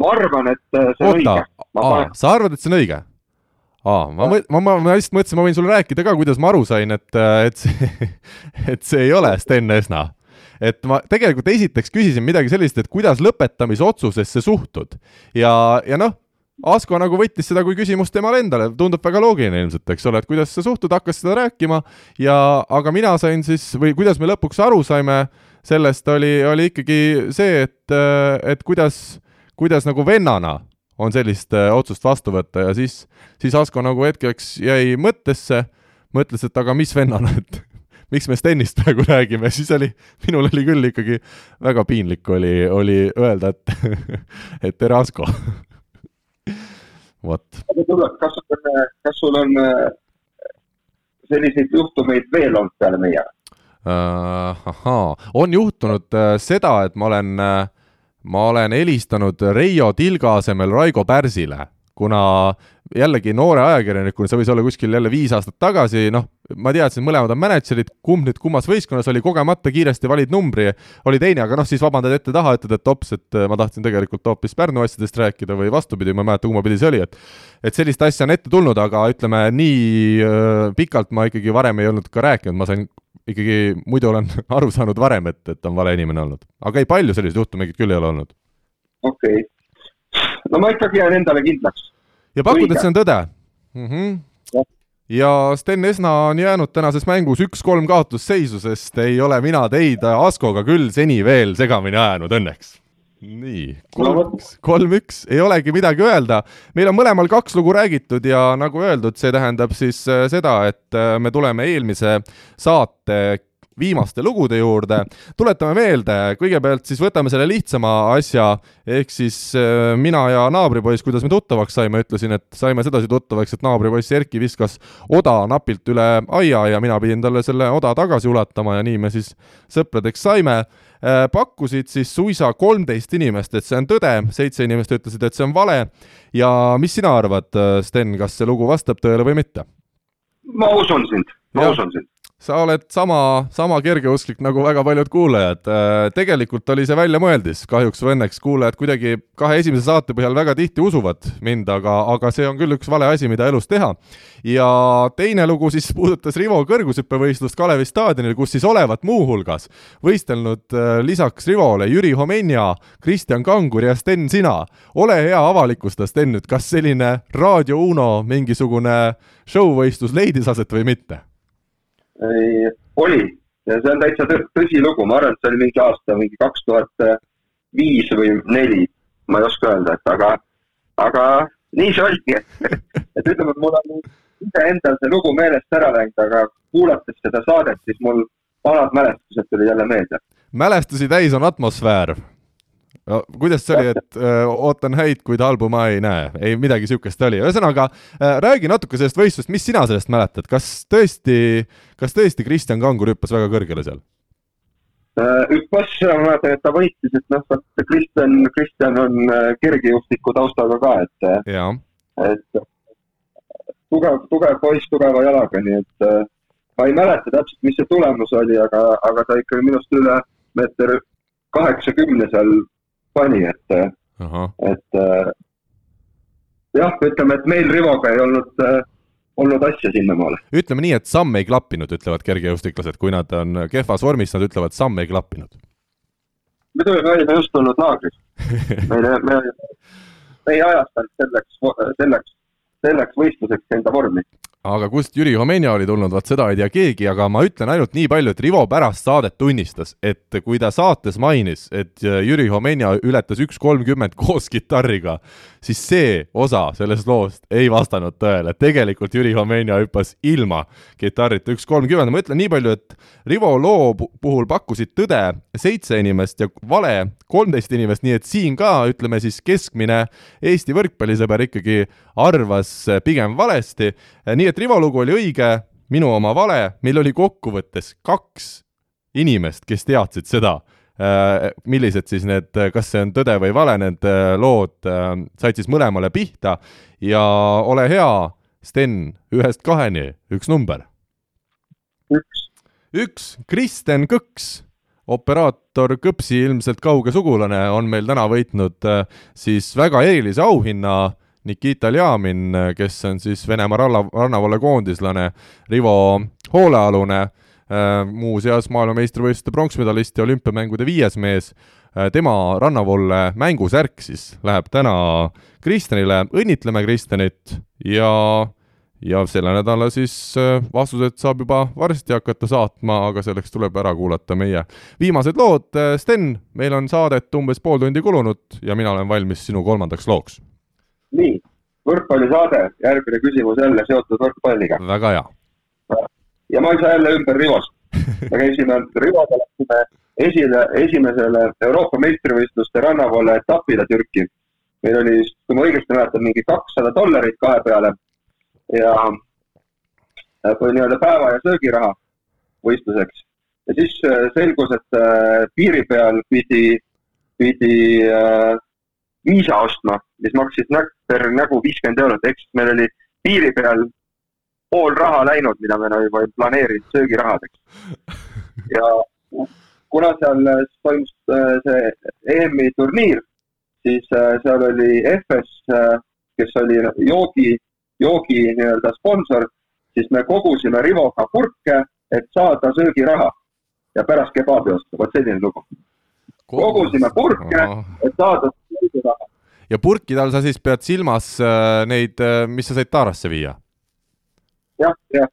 ma arvan, et äh, see on Oota, õige. sa arvad, et see on õige? Aa, ma ma, ma, ma lihtsalt mõtlesin, ma võin sulle rääkida ka, kuidas ma aru sain, et, et see, et see ei ole Sten Esna. et ma tegelikult esiteks küsisin midagi sellist, et kuidas lõpetamisotsusesse suhtud. ja, ja noh, Asko nagu võttis seda kui küsimust temale endale, tundub väga loogiline ilmselt, eks ole, et kuidas sa suhtud, hakkas seda rääkima ja, aga mina sain siis, või kuidas me lõpuks aru saime, sellest oli, oli ikkagi see, et, et kuidas, kuidas nagu vennana on sellist äh, otsust vastu võtta ja siis, siis Asko nagu hetkeks jäi mõttesse, mõtles, et aga mis vennana, et miks me Stenist praegu räägime, siis oli, minul oli küll ikkagi väga piinlik oli, oli öelda, et, et tere, Asko. vot. kas sul on, kas sul on äh, selliseid juhtumeid veel olnud peale meie uh,? ahaa, on juhtunud uh, seda, et ma olen uh, ma olen helistanud Reio Tilga asemel Raigo Pärsile, kuna jällegi noore ajakirjanikuna, see võis olla kuskil jälle viis aastat tagasi, noh, ma teadsin, mõlemad on mänedžerid, kumb nüüd kummas võistkonnas oli, kogemata kiiresti valid numbri, oli teine, aga noh, siis vabandad ette-taha, ütled, et ops, et ma tahtsin tegelikult hoopis Pärnu asjadest rääkida või vastupidi, ma ei mäleta, kumma pidi see oli, et et sellist asja on ette tulnud, aga ütleme, nii äh, pikalt ma ikkagi varem ei olnud ka rääkinud, ma sain ikkagi muidu olen aru saanud varem, et, et on vale inimene olnud. aga ei, palju selliseid juhtumeid küll ei ole olnud. okei okay., no ma ikkagi jään endale kindlaks. ja pakud, et see on tõde mm? -hmm. Ja. ja Sten Esna on jäänud tänases mängus üks-kolm kaotusseisu, sest ei ole mina teid Askoga küll seni veel segamini ajanud, õnneks nii, kolm-üks, ei olegi midagi öelda. meil on mõlemal kaks lugu räägitud ja nagu öeldud, see tähendab siis äh, seda, et äh, me tuleme eelmise saate viimaste lugude juurde. tuletame meelde, kõigepealt siis võtame selle lihtsama asja, ehk siis äh, mina ja naabripoiss, kuidas me tuttavaks saime, ütlesin, et saime sedasi tuttavaks, et naabripoiss Erki viskas oda napilt üle aia ja mina pidin talle selle oda tagasi ulatama ja nii me siis sõpradeks saime pakkusid siis suisa kolmteist inimest, et see on tõde, seitse inimest ütlesid, et see on vale. ja mis sina arvad, äh, Sten, kas see lugu vastab tõele või mitte? ma usun sind, ma ja. usun sind. Sa oled sama, sama kergeusklik nagu väga paljud kuulajad. Äh, tegelikult oli see väljamõeldis, kahjuks või õnneks kuulajad kuidagi kahe esimese saate põhjal väga tihti usuvad mind, aga, aga see on küll üks vale asi, mida elus teha. ja teine lugu siis puudutas Rivo kõrgushüppevõistlust Kalevi staadionil, kus siis olevat muuhulgas võistelnud äh, lisaks Rivole Jüri Homenja, Kristjan Kangur ja Sten Sina. ole hea, avalikusta, Sten, nüüd kas selline Raadio Uno mingisugune show-võistlus leidis aset või mitte? Oli. Ja see on täitsa tõsilugu, ma arvan, et see oli mingi aasta, mingi kaks tuhat viis või neli, ma ei oska öelda, et aga, aga nii see oligi, et, ütleme, mul on iseendal see lugu meelest ära läinud, aga kuulates seda saadet, siis mul vanad mälestused tulid jälle meelde. mälestusi täis on atmosfäär no kuidas see oli, et öö, ootan häid, kuid halbu ma ei näe, ei midagi niisugust oli, ühesõnaga räägi natuke sellest võistlust, mis sina sellest mäletad, kas tõesti, kas tõesti Kristjan Kangur hüppas väga kõrgele seal? hüppas, ma mäletan, et ta võitis, et noh, Kristjan, Kristjan on kergejõustiku taustaga ka, et, et tugev, tugev poiss tugeva jalaga, nii et ma ei mäleta täpselt, mis see tulemus oli, aga, aga ta ikkagi minust üle meeter kaheksakümne seal pani, et, et äh, jah, ütleme, et meil Rivoga ei olnud äh, olnud asja sinnamaale. ütleme nii, et samm ei klappinud, ütlevad kergejõustiklased, kui nad on kehvas vormis, nad ütlevad, samm ei klappinud. muidu me olime just tulnud laagris. meile, me, me ei ajastanud selleks, selleks, selleks võistluseks enda vormi aga kust Jüri Homenja oli tulnud, vaat seda ei tea keegi, aga ma ütlen ainult nii palju, et Rivo pärast saadet tunnistas, et kui ta saates mainis, et Jüri Homenja ületas üks kolmkümmend koos kitarriga, siis see osa sellest loost ei vastanud tõele. tegelikult Jüri Homenja hüppas ilma kitarrita üks kolmkümmend, ma ütlen nii palju, et Rivo loo puhul pakkusid tõde seitse inimest ja vale kolmteist inimest, nii et siin ka ütleme siis keskmine Eesti võrkpallisõber ikkagi arvas pigem valesti, nii et Rivo lugu oli õige, minu oma vale, meil oli kokkuvõttes kaks inimest, kes teadsid seda, äh, millised siis need, kas see on tõde või vale, need äh, lood äh, said siis mõlemale pihta ja ole hea, Sten, ühest kaheni, üks number. üks. üks, Kristen Kõks operaator Kõpsi ilmselt kauge sugulane on meil täna võitnud siis väga erilise auhinna Nikita Ljamin, kes on siis Venemaa ranna, rannavalve koondislane, Rivo hoolealune, äh, muuseas maailmameistrivõistluste pronksmedalist ja olümpiamängude viies mees, äh, tema rannavolle mängusärk siis läheb täna Kristjanile, õnnitleme Kristjanit ja ja selle nädala siis äh, vastused saab juba varsti hakata saatma, aga selleks tuleb ära kuulata meie viimased lood. Sten, meil on saadet umbes pool tundi kulunud ja mina olen valmis sinu kolmandaks looks nii, võrkpallisaade, järgmine küsimus jälle seotud võrkpalliga. väga hea. ja ma ei saa jälle ümber Rivost. me käisime Rivoga, läksime esile, esimesele Euroopa meistrivõistluste rannavoole etapile Türki. meil oli, kui ma õigesti mäletan, mingi kakssada dollarit kahe peale ja kui nii-öelda päeva ja söögiraha võistluseks. ja siis äh, selgus, et äh, piiri peal pidi, pidi äh, viisa ostma, mis maksis nä per nägu viiskümmend eurot, ehk siis meil oli piiri peal pool raha läinud, mida me nagu ei planeerinud söögirahadeks. ja kuna seal toimus äh, see EM-i turniir, siis äh, seal oli äh, kes oli joogi, joogi nii-öelda sponsor, siis me kogusime Rivoga purke, et saada söögiraha ja pärast kebaabi osta, vot selline lugu. Kogusime purke, et saada sõiduraha. ja purkide all sa siis pead silmas äh, neid, äh, mis sa said taarasse viia ja,? jah, jah.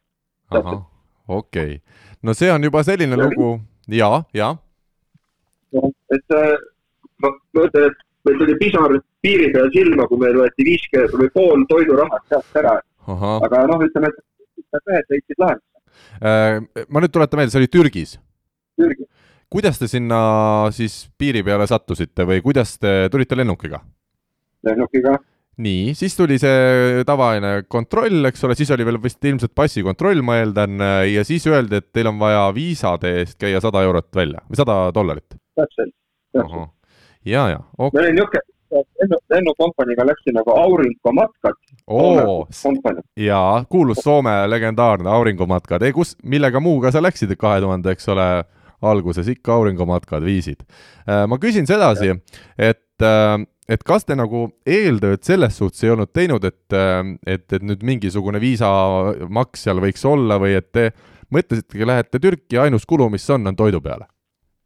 ahah, okei okay.. no see on juba selline ja, lugu ja, ja. et äh, ma mõtlen, et meil tuli pisar piiri peal silma, kui meil võeti viiskümmend või pool toidurahast sealt ära. aga noh, ütleme, et mehed leidsid lahenduse. ma nüüd tuletan meelde, see oli Türgis? Türgis kuidas te sinna siis piiri peale sattusite või kuidas te tulite lennukiga? lennukiga. nii, siis tuli see tavaline kontroll, eks ole, siis oli veel vist ilmselt passikontroll, ma eeldan, ja siis öeldi, et teil on vaja viisade eest käia sada eurot välja või sada dollarit. täpselt, täpselt. ja, ja okay.. meil oli niisugune, lennu, lennukompaniiga läksin nagu auringomatkad. oo, jaa, kuulus Soome legendaarne auringomatkad, ei kus, millega muuga sa läksid kahe tuhande, eks ole, alguses ikka auringomatkad viisid. Äh, ma küsin sedasi, et, äh, et kas te nagu eeltööd selles suhtes ei olnud teinud, et, äh, et, et nüüd mingisugune viisamaks seal võiks olla või et te mõtlesitegi, lähete Türki ja ainus kulu, mis on, on toidu peale?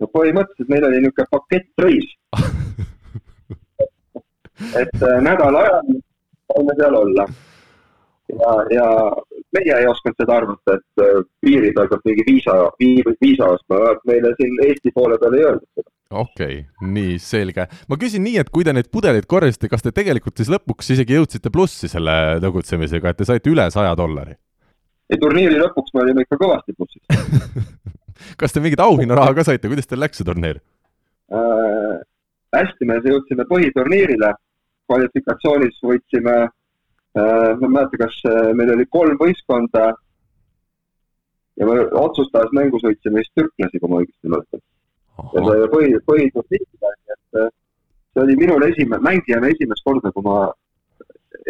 no põhimõtteliselt meil oli niisugune pakettreis et nädala ajal saime seal olla. ja, ja meie ei osanud seda arvata, et äh, piiri peal peab mingi viisa, viisa ostma, meile siin Eesti poole peal ei öeldud seda okei okay,, nii, selge. ma küsin nii, et kui te neid pudeleid korjasite, kas te tegelikult siis lõpuks isegi jõudsite plussi selle tegutsemisega, et te saite üle saja dollari? ei, turniiri lõpuks me olime ikka kõvasti plussis kas te mingit auhinnaraha ka saite, kuidas teil läks see turniir äh,? hästi, me jõudsime põhiturniirile, kvalifikatsioonis võitsime äh,, ma ei mäleta, kas äh, meil oli kolm võistkonda ja me otsustavas mängus võitsime vist türklasi, kui ma õigesti mäletan. ja see põhi, põhiturniirile, nii et äh, see oli minul esimene, mängijana esimest korda, kui ma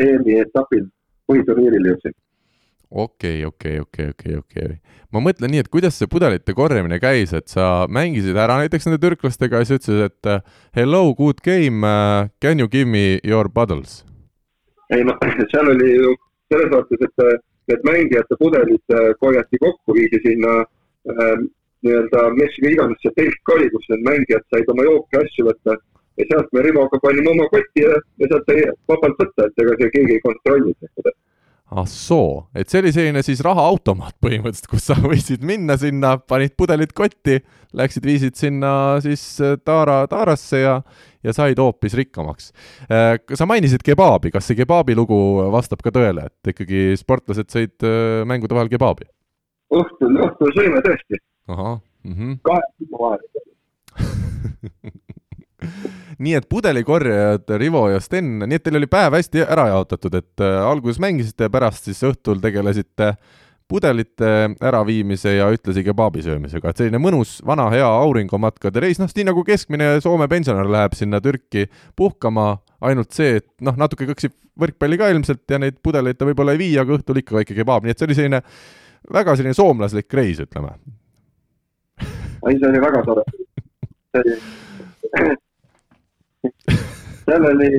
EM-i etapil põhiturniirile jõudsin okei okay,, okei okay,, okei okay,, okei, okei. ma mõtlen nii, et kuidas see pudelite korjamine käis, et sa mängisid ära näiteks nende türklastega ja siis ütlesid, et hello, good game can you give me your puddles? Ei no seal oli ju selles mõttes, et äh, need mängijate pudelid korjati kokku, viidi sinna äh, nii-öelda, mis iganes see telk oli, kus need mängijad said oma jooke, asju võtta. Ja sealt me Rivoga panime oma kotti ja, ja sealt sai vabalt võtta, et ega see keegi ei kontrollinud. seda ah soo, et see oli selline siis rahaautomaat põhimõtteliselt, kus sa võisid minna sinna, panid pudelid kotti, läksid, viisid sinna siis äh, taara, taarasse ja, ja said hoopis rikkamaks. Äh, sa mainisid kebaabi, kas see kebaabi lugu vastab ka tõele, et ikkagi sportlased sõid äh, mängude vahel kebaabi? õhtul, õhtul sõime tõesti. ahah mm -hmm.. kahe tiimu vahel nii et pudelikorjajad Rivo ja Sten, nii et teil oli päev hästi ära jaotatud, et äh, alguses mängisite, pärast siis õhtul tegelesite pudelite äraviimise ja ühtlasi kebaabi söömisega, et selline mõnus vana hea auringomatkade reis, noh, nii nagu keskmine Soome pensionär läheb sinna Türki puhkama, ainult see, et noh, natuke kõksib võrkpalli ka ilmselt ja neid pudeleid ta võib-olla ei vii, aga õhtul ikka väike kebaab, nii et see oli selline väga selline soomlaslik reis, ütleme. ei, see oli väga tore. seal oli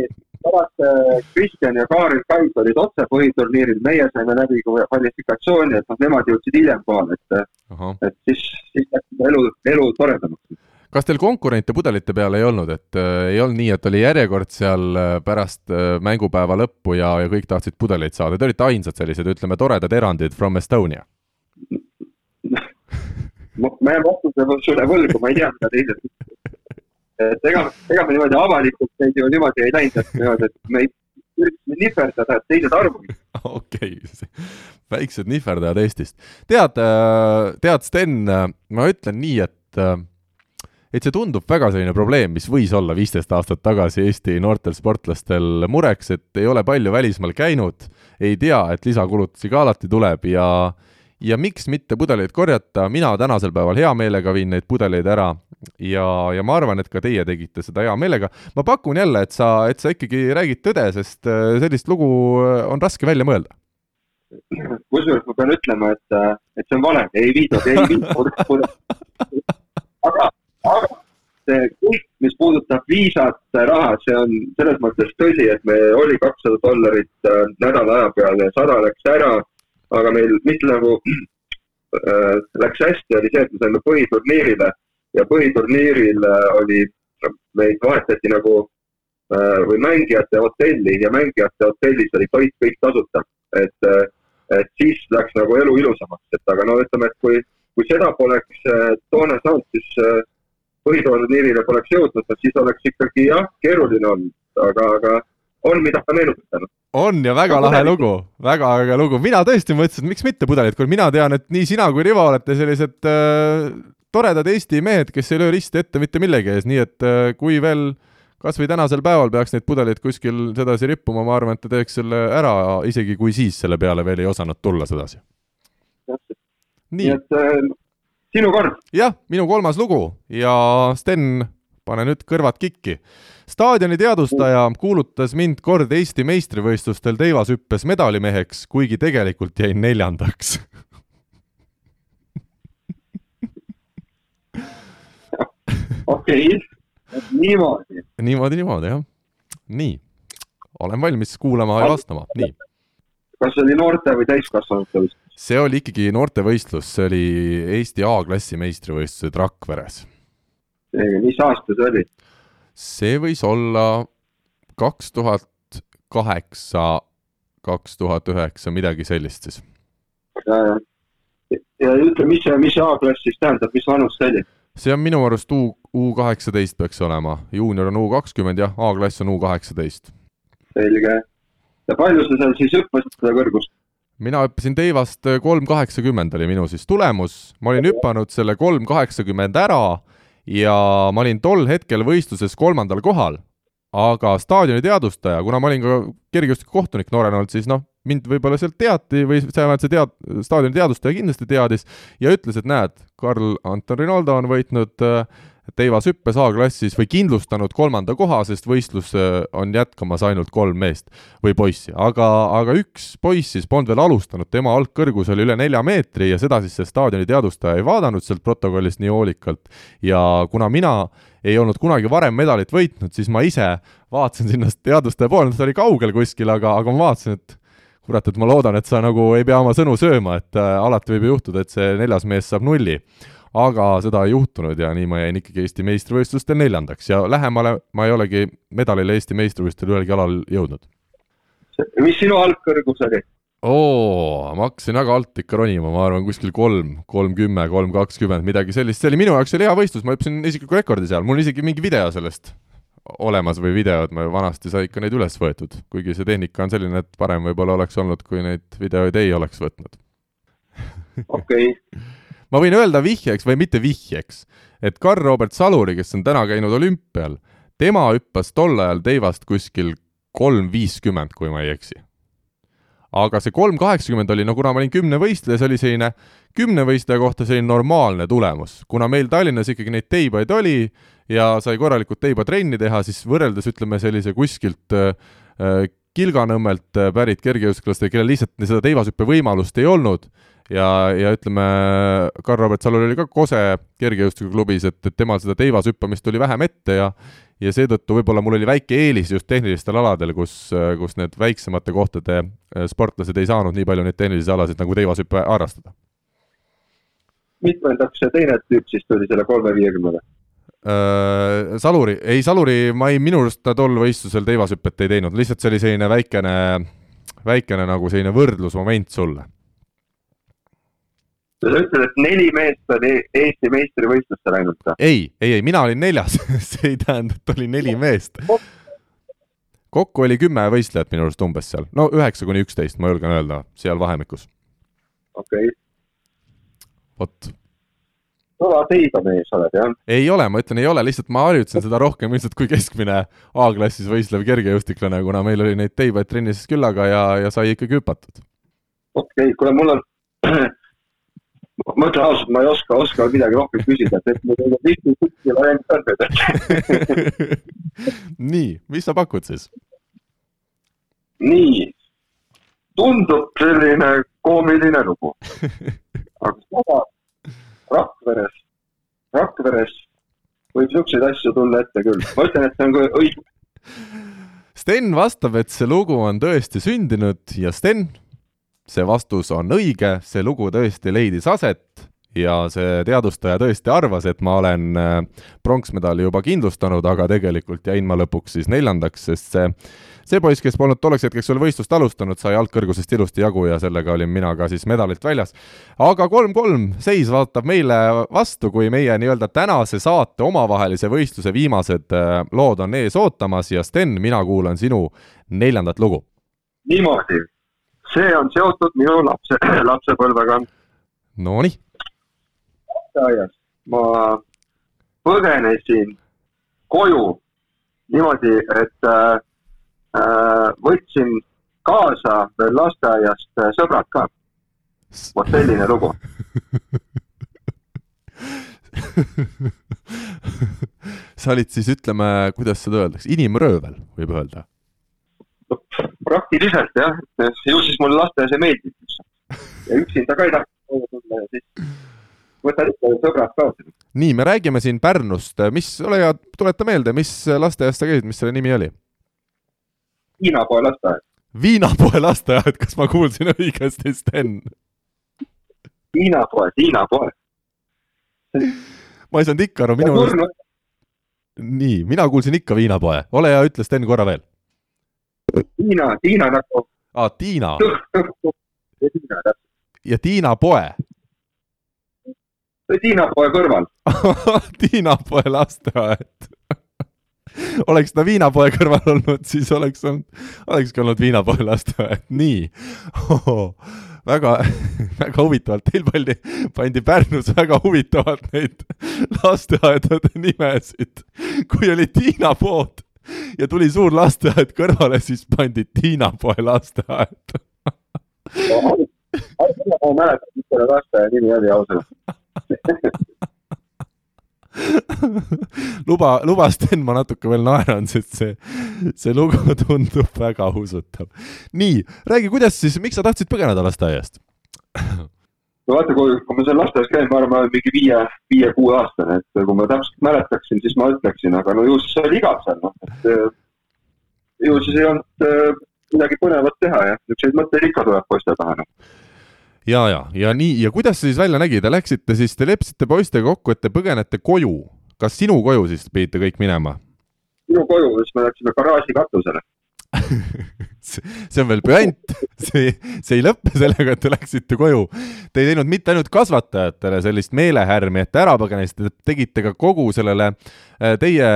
pärast äh, Kristjan ja Kaarel Kais olid otse põhiturniiril, meie saime läbi kvalifikatsiooni, et noh, nemad jõudsid hiljem kohale, et, et siis, siis läks elu, elu toredamaks. Kas teil konkurente pudelite peal ei olnud, et äh, ei olnud nii, et oli järjekord seal äh, pärast äh, mängupäeva lõppu ja, ja kõik tahtsid pudeleid saada, te olite ainsad sellised, ütleme, toredad erandid from Estonia. Ma jään vastuse sulle võlgu, ma ei tea, mida teised et ega, ega me niimoodi avalikult neid ju niimoodi ei läinud, et niimoodi, et me üritasime nihverdada, et teised arvasid. okei okay., väiksed nihverdajad Eestist. tead, äh, tead, Sten, äh, ma ütlen nii, et äh, et see tundub väga selline probleem, mis võis olla viisteist aastat tagasi Eesti noortel sportlastel mureks, et ei ole palju välismaal käinud, ei tea, et lisakulutusi ka alati tuleb ja ja miks mitte pudeleid korjata, mina tänasel päeval hea meelega viin neid pudeleid ära ja, ja ma arvan, et ka teie tegite seda hea meelega. ma pakun jälle, et sa, et sa ikkagi räägid tõde, sest äh, sellist lugu äh, on raske välja mõelda. kusjuures ma pean ütlema, et, äh, et see on vale, ei viidud, ei viidud. aga, aga see kõik, mis puudutab viisat, raha, see on selles mõttes tõsi, et meil oli kakssada dollarit nädala aja peale, sada läks ära, aga meil, mis nagu äh, läks hästi, oli see, et me saime põhiturniirile ja põhiturniiril äh, oli, meid vahetati nagu äh, või mängijate hotelli ja mängijate hotellis oli toit kõik tasuta. et, äh, et siis läks nagu elu ilusamaks, et aga no ütleme, et kui, kui seda poleks toona saanud, siis põhiturniirile poleks jõudnud, siis oleks ikkagi jah, keeruline olnud, aga, aga on, mida meenutada on ja väga lahe lugu, väga äge lugu, mina tõesti mõtlesin, et miks mitte pudelit, kui mina tean, et nii sina kui Rivo olete sellised äh, toredad Eesti mehed, kes ei löö risti ette mitte millegi ees, nii et äh, kui veel kas või tänasel päeval peaks neid pudeleid kuskil sedasi rippuma, ma arvan, et ta teeks selle ära, isegi kui siis selle peale veel ei osanud tulla sedasi. nii et äh, sinu kord. jah, minu kolmas lugu. Ja Sten, pane nüüd kõrvad kikki. staadioni teadvustaja kuulutas mind kord Eesti meistrivõistlustel teivashüppes medalimeheks, kuigi tegelikult jäin neljandaks okei okay., niimoodi. niimoodi, niimoodi jah. nii, olen valmis kuulama ja vastama, nii. kas see oli noorte või täiskasvanute võistlus? see oli ikkagi noortevõistlus, see oli Eesti A-klassi meistrivõistlused Rakveres. Mis aasta see oli? see võis olla kaks tuhat kaheksa, kaks tuhat üheksa, midagi sellist siis. ja, ütle, mis see, mis see A-klass siis tähendab, mis vanus see oli? see on minu arust U, U kaheksateist peaks olema, juunior on U kakskümmend ja A-klass on U kaheksateist. selge. ja palju sa seal siis hüppasid seda kõrgust? mina hüppasin teivast kolm kaheksakümmend oli minu siis tulemus, ma olin hüpanud selle kolm kaheksakümmend ära ja ma olin tol hetkel võistluses kolmandal kohal, aga staadioni teadvustaja, kuna ma olin ka kergejõustikukohtunik noorena olnud, siis noh, mind võib-olla sealt teati või vähemalt see tead-, staadioni teadvustaja kindlasti teadis ja ütles, et näed, Carl Anton Rinaldo on võitnud äh, teivas hüppes A-klassis või kindlustanud kolmanda koha, sest võistlus äh, on jätkamas ainult kolm meest või poissi, aga, aga üks poiss siis polnud veel alustanud, tema algkõrgus oli üle nelja meetri ja seda siis see staadioni teadvustaja ei vaadanud sealt protokollist nii hoolikalt. Ja kuna mina ei olnud kunagi varem medalit võitnud, siis ma ise vaatasin sinna teadvustaja poole, ta oli kaugel kuskil, aga, aga ma vaatasin, et kurat, et ma loodan, et sa nagu ei pea oma sõnu sööma, et äh, alati võib ju juhtuda, et see neljas mees saab nulli. Aga seda ei juhtunud ja nii ma jäin ikkagi Eesti meistrivõistlustel neljandaks ja lähemale ma ei olegi medalile Eesti meistrivõistlustel ühelgi alal jõudnud. mis sinu algkõrgus oli? oo, ma hakkasin väga alt ikka ronima, ma arvan kuskil kolm, kolm kümme, kolm kakskümmend, midagi sellist, see oli minu jaoks oli hea võistlus, ma hüppasin isikliku rekordi seal, mul on isegi mingi video sellest olemas või videod, ma vanasti sai ikka neid üles võetud, kuigi see tehnika on selline, et parem võib-olla oleks olnud, kui neid videoid ei oleks võtnud. okei okay. ma võin öelda vihjeks või mitte vihjeks, et Karl-Robert Saluri, kes on täna käinud olümpial, tema hüppas tol ajal teivast kuskil kolm viiskümmend, kui ma ei eksi aga see kolm kaheksakümmend oli, no kuna ma olin kümnevõistleja, see oli selline kümnevõistleja kohta selline normaalne tulemus. kuna meil Tallinnas ikkagi neid teibaid oli ja sai korralikult teibatrenni teha, siis võrreldes ütleme sellise kuskilt äh, äh Kilganõmmelt pärit kergejõustiklastega, kellel lihtsalt seda teivashüppe võimalust ei olnud, ja, ja ütleme, Karl-Robert Salur oli ka Kose kergejõustikuklubis, et, et temal seda teivashüppamist tuli vähem ette ja ja seetõttu võib-olla mul oli väike eelis just tehnilistel aladel, kus, kus need väiksemate kohtade äh, sportlased ei saanud nii palju neid tehnilisi alasid nagu teivashüppe harrastada. mitmendaks see teine tüüp siis tuli selle kolme viiekümnele? Äh, Saluri, ei Saluri, ma ei, minu arust ta tol võistlusel teivashüpet ei teinud, lihtsalt see oli selline väikene, väikene nagu selline võrdlusmoment sulle sa ütled, et neli meest on Eesti meistrivõistlusse läinud või? ei, ei, ei, mina olin neljas see ei tähenda, et oli neli meest. kokku oli kümme võistlejat minu arust umbes seal, no üheksa kuni üksteist, ma julgen öelda, seal vahemikus. okei okay.. vot. kõva teibamees oled, jah? ei ole, ma ütlen, ei ole, lihtsalt ma harjutasin seda rohkem ilmselt kui keskmine A-klassis võistlev kergejõustiklane, kuna meil oli neid teibaid trennis küllaga ja, ja sai ikkagi hüpatud. okei okay,, kuule, mul on ma ütlen ausalt, ma ei oska, oska midagi rohkem küsida, et mul ei ole lihtne kuskil variant nii, mis sa pakud siis? nii, tundub selline koomiline lugu. aga samas Rakveres, Rakveres võib niisuguseid asju tulla ette küll, ma ütlen, et see on õige. Sten vastab, et see lugu on tõesti sündinud ja Sten, see vastus on õige, see lugu tõesti leidis aset ja see teadustaja tõesti arvas, et ma olen äh, pronksmedali juba kindlustanud, aga tegelikult jäin ma lõpuks siis neljandaks, sest see see poiss, kes polnud tolleks hetkeks veel võistlust alustanud, sai algkõrgusest ilusti jagu ja sellega olin mina ka siis medalilt väljas. aga kolm-kolm seis vaatab meile vastu, kui meie nii-öelda tänase saate omavahelise võistluse viimased äh, lood on ees ootamas ja Sten, mina kuulan sinu neljandat lugu. niimoodi see on seotud minu lapse, lapsepõlvega. Nonii. lasteaias ma põgenesin koju niimoodi, et äh, äh võtsin kaasa veel lasteaiast äh, sõbrad ka. vot selline lugu sa olid siis, ütleme, kuidas seda öeldakse, inimröövel, võib öelda? Praktiliselt jah, ju siis mulle lasteaias ei meeldinud. ja üksinda ka ei tahtnud tulla ja siis võtad ikka sõbrad kaasa. nii, me räägime siin Pärnust, mis, ole hea, tuleta meelde, mis lasteaias sa käisid, mis selle nimi oli? viinapoe lasteaed. viinapoe lasteaed, kas ma kuulsin õigesti, Sten? viinapoe, viinapoe. ma ei saanud ikka aru, minu meelest. nii, mina kuulsin ikka viinapoe, ole hea, ütle Sten korra veel. Tiina, Tiina nagu. aa, Tiina. ja Tiina täpselt. ja Tiina poe Tiina poe kõrval Tiinapoe lasteaed oleks ta viinapoe kõrval olnud, siis oleks olnud, olekski olnud viinapoe lasteaed, nii oh,. väga, väga huvitavalt, teil pandi, pandi Pärnus väga huvitavalt neid lasteaedade nimesid. kui oli Tiina pood ja tuli suur lasteaed kõrvale, siis pandi Tiinapoe lasteaed ma mäletan, mis selle lasteaia nimi oli ausalt luba, luba Sten, ma natuke veel naeran, sest see, see lugu tundub väga usutav. nii, räägi, kuidas siis, miks sa tahtsid põgeneda lasteaiast? No vaata, kui, kui ma seal lasteaias käin, ma arvan, ma olen mingi viie, viie-kuueaastane, et kui ma täpselt mäletaksin, siis ma ütleksin, aga no ju siis oli igav seal, noh, et ju siis ei olnud äh, midagi põnevat teha ja niisuguseid mõtteid ikka tuleb poiste pähe, noh. Ja, ja, ja nii, ja kuidas see siis välja nägi, te läksite siis, te leppisite poistega kokku, et te põgenete koju. kas sinu koju siis pidite kõik minema? minu koju, siis me läksime garaaži katusele see on veel püant, see, see ei lõppe sellega, et te läksite koju. Te ei teinud mitte ainult kasvatajatele sellist meelehärmi, et te ära põgenesite, te tegite ka kogu sellele äh, teie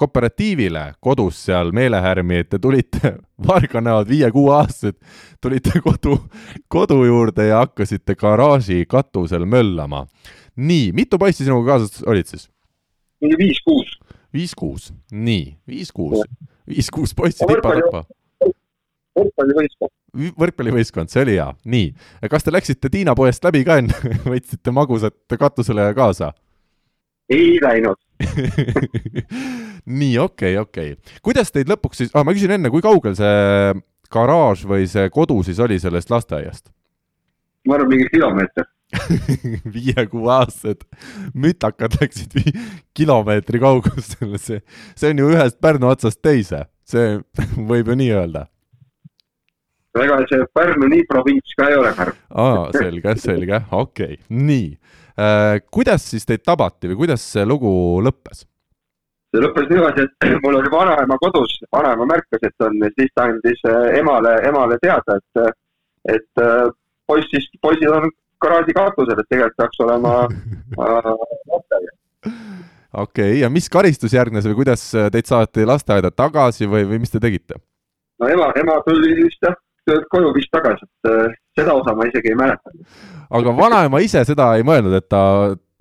kooperatiivile kodus seal meelehärmi, et te tulite, Varga näod, viie-kuueaastased, tulite kodu, kodu juurde ja hakkasite garaaži katusel möllama. nii, mitu poissi sinuga kaasas olid siis? viis-kuus. viis-kuus, nii, viis-kuus viis-kuus poissi tipa-tapa. võrkpallivõistkond. võrkpallivõistkond, see oli hea. nii, kas te läksite Tiina poest läbi ka enne, võtsite magusat katusele kaasa? ei läinud nii, okei okay,, okei okay.. kuidas teid lõpuks siis ah,, ma küsin enne, kui kaugel see garaaž või see kodu siis oli sellest lasteaiast? ma arvan, mingi kilomeeter viie-kuueaastased mütakad läksid kilomeetri kaugusele, see, see on ju ühest Pärnu otsast teise, see võib ju nii öelda. ega see Pärnu nii provints ka ei ole, Karl. aa, selge, selge, okei okay., nii äh,. kuidas siis teid tabati või kuidas see lugu lõppes? see lõppes niimoodi, et mul oli vanaema kodus, vanaema märkas, et on, siis ta andis äh, emale, emale teada, et, et äh, poiss siis, poisid on garaaži katusel, et tegelikult peaks olema äh, lasteaia. okei okay,, ja mis karistus järgnes või kuidas teid saati lasteaeda tagasi või, või mis te tegite? no ema, ema tuli vist jah, koju vist tagasi, et äh, seda osa ma isegi ei mäleta. aga vanaema ise seda ei mõelnud, et ta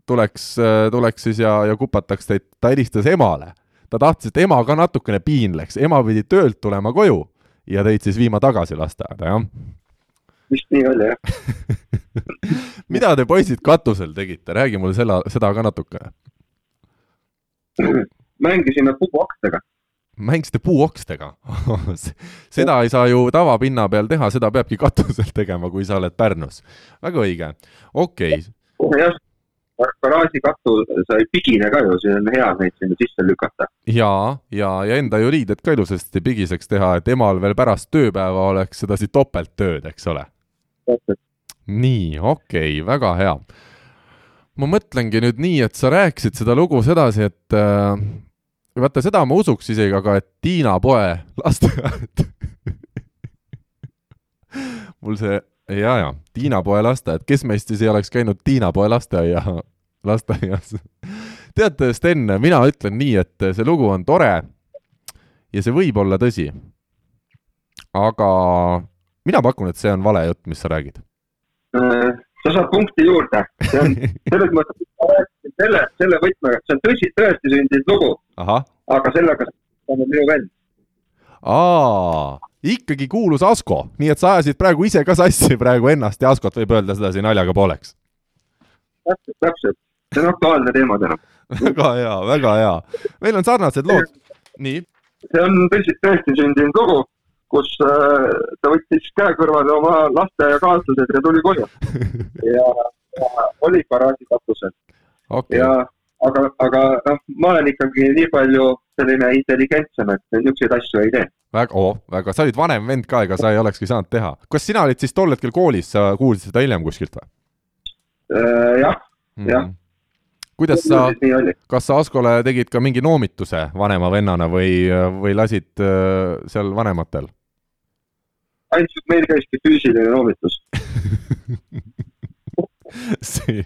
tuleks, tuleks siis ja, ja kupataks teid, ta helistas emale. ta tahtis, et ema ka natukene piinleks, ema pidi töölt tulema koju ja teid siis viima tagasi lasteaeda, jah? Vist nii oli, jah mida te poisid katusel tegite, räägi mulle selle, seda ka natukene. mängisime puuokstega. mängisite puuokstega seda ei saa ju tavapinna peal teha, seda peabki katusel tegema, kui sa oled Pärnus. väga õige, okei okay.. jah, garaaži katu sai pigine ka ju, see on hea neid sinna sisse lükata. ja, ja, ja enda ju riided ka ilusasti pigiseks teha, et emal veel pärast tööpäeva oleks sedasi topelttööd, eks ole. Nii, okei okay,, väga hea. ma mõtlengi nüüd nii, et sa rääkisid seda lugu sedasi, et äh, vaata, seda ma usuks isegi, aga et Tiina poe lasteaed mul see, ja, ja, Tiina poe lasteaed, kes meist siis ei oleks käinud Tiina poe lasteaia, lasteaias tead, Sten, mina ütlen nii, et see lugu on tore ja see võib olla tõsi. aga mina pakun, et see on vale jutt, mis sa räägid Äh, sa saad punkti juurde, see on selles mõttes, et ma rääkisin selle, selle võtmega, see on tõsi, tõesti sündinud lugu. aga sellega on minu vend. aa, ikkagi kuulus Asko, nii et sa ajasid praegu ise ka sassi praegu ennast ja Askot võib öelda sedasi naljaga pooleks. täpselt, täpselt, see on aktuaalne teema täna. väga hea, väga hea. meil on sarnased lood. nii. see on tõsi, tõesti sündinud lugu, kus äh, ta võttis käe kõrvale oma lasteaiakaaslased ja tuli koju ja, ja oli garaaži katusel okay.. ja aga, aga noh, ma olen ikkagi nii palju selline intelligentsem, et niisuguseid asju ei tee. väga, oo, väga, sa olid vanem vend ka, ega sa ei olekski saanud teha. kas sina olid siis tol hetkel koolis, sa kuulsid seda hiljem kuskilt või? Äh, jah mm., jah. kuidas sa, kas sa Askole tegid ka mingi noomituse vanema vennana või, või lasid äh, seal vanematel? Ainult meil käiski füüsiline noomitus see,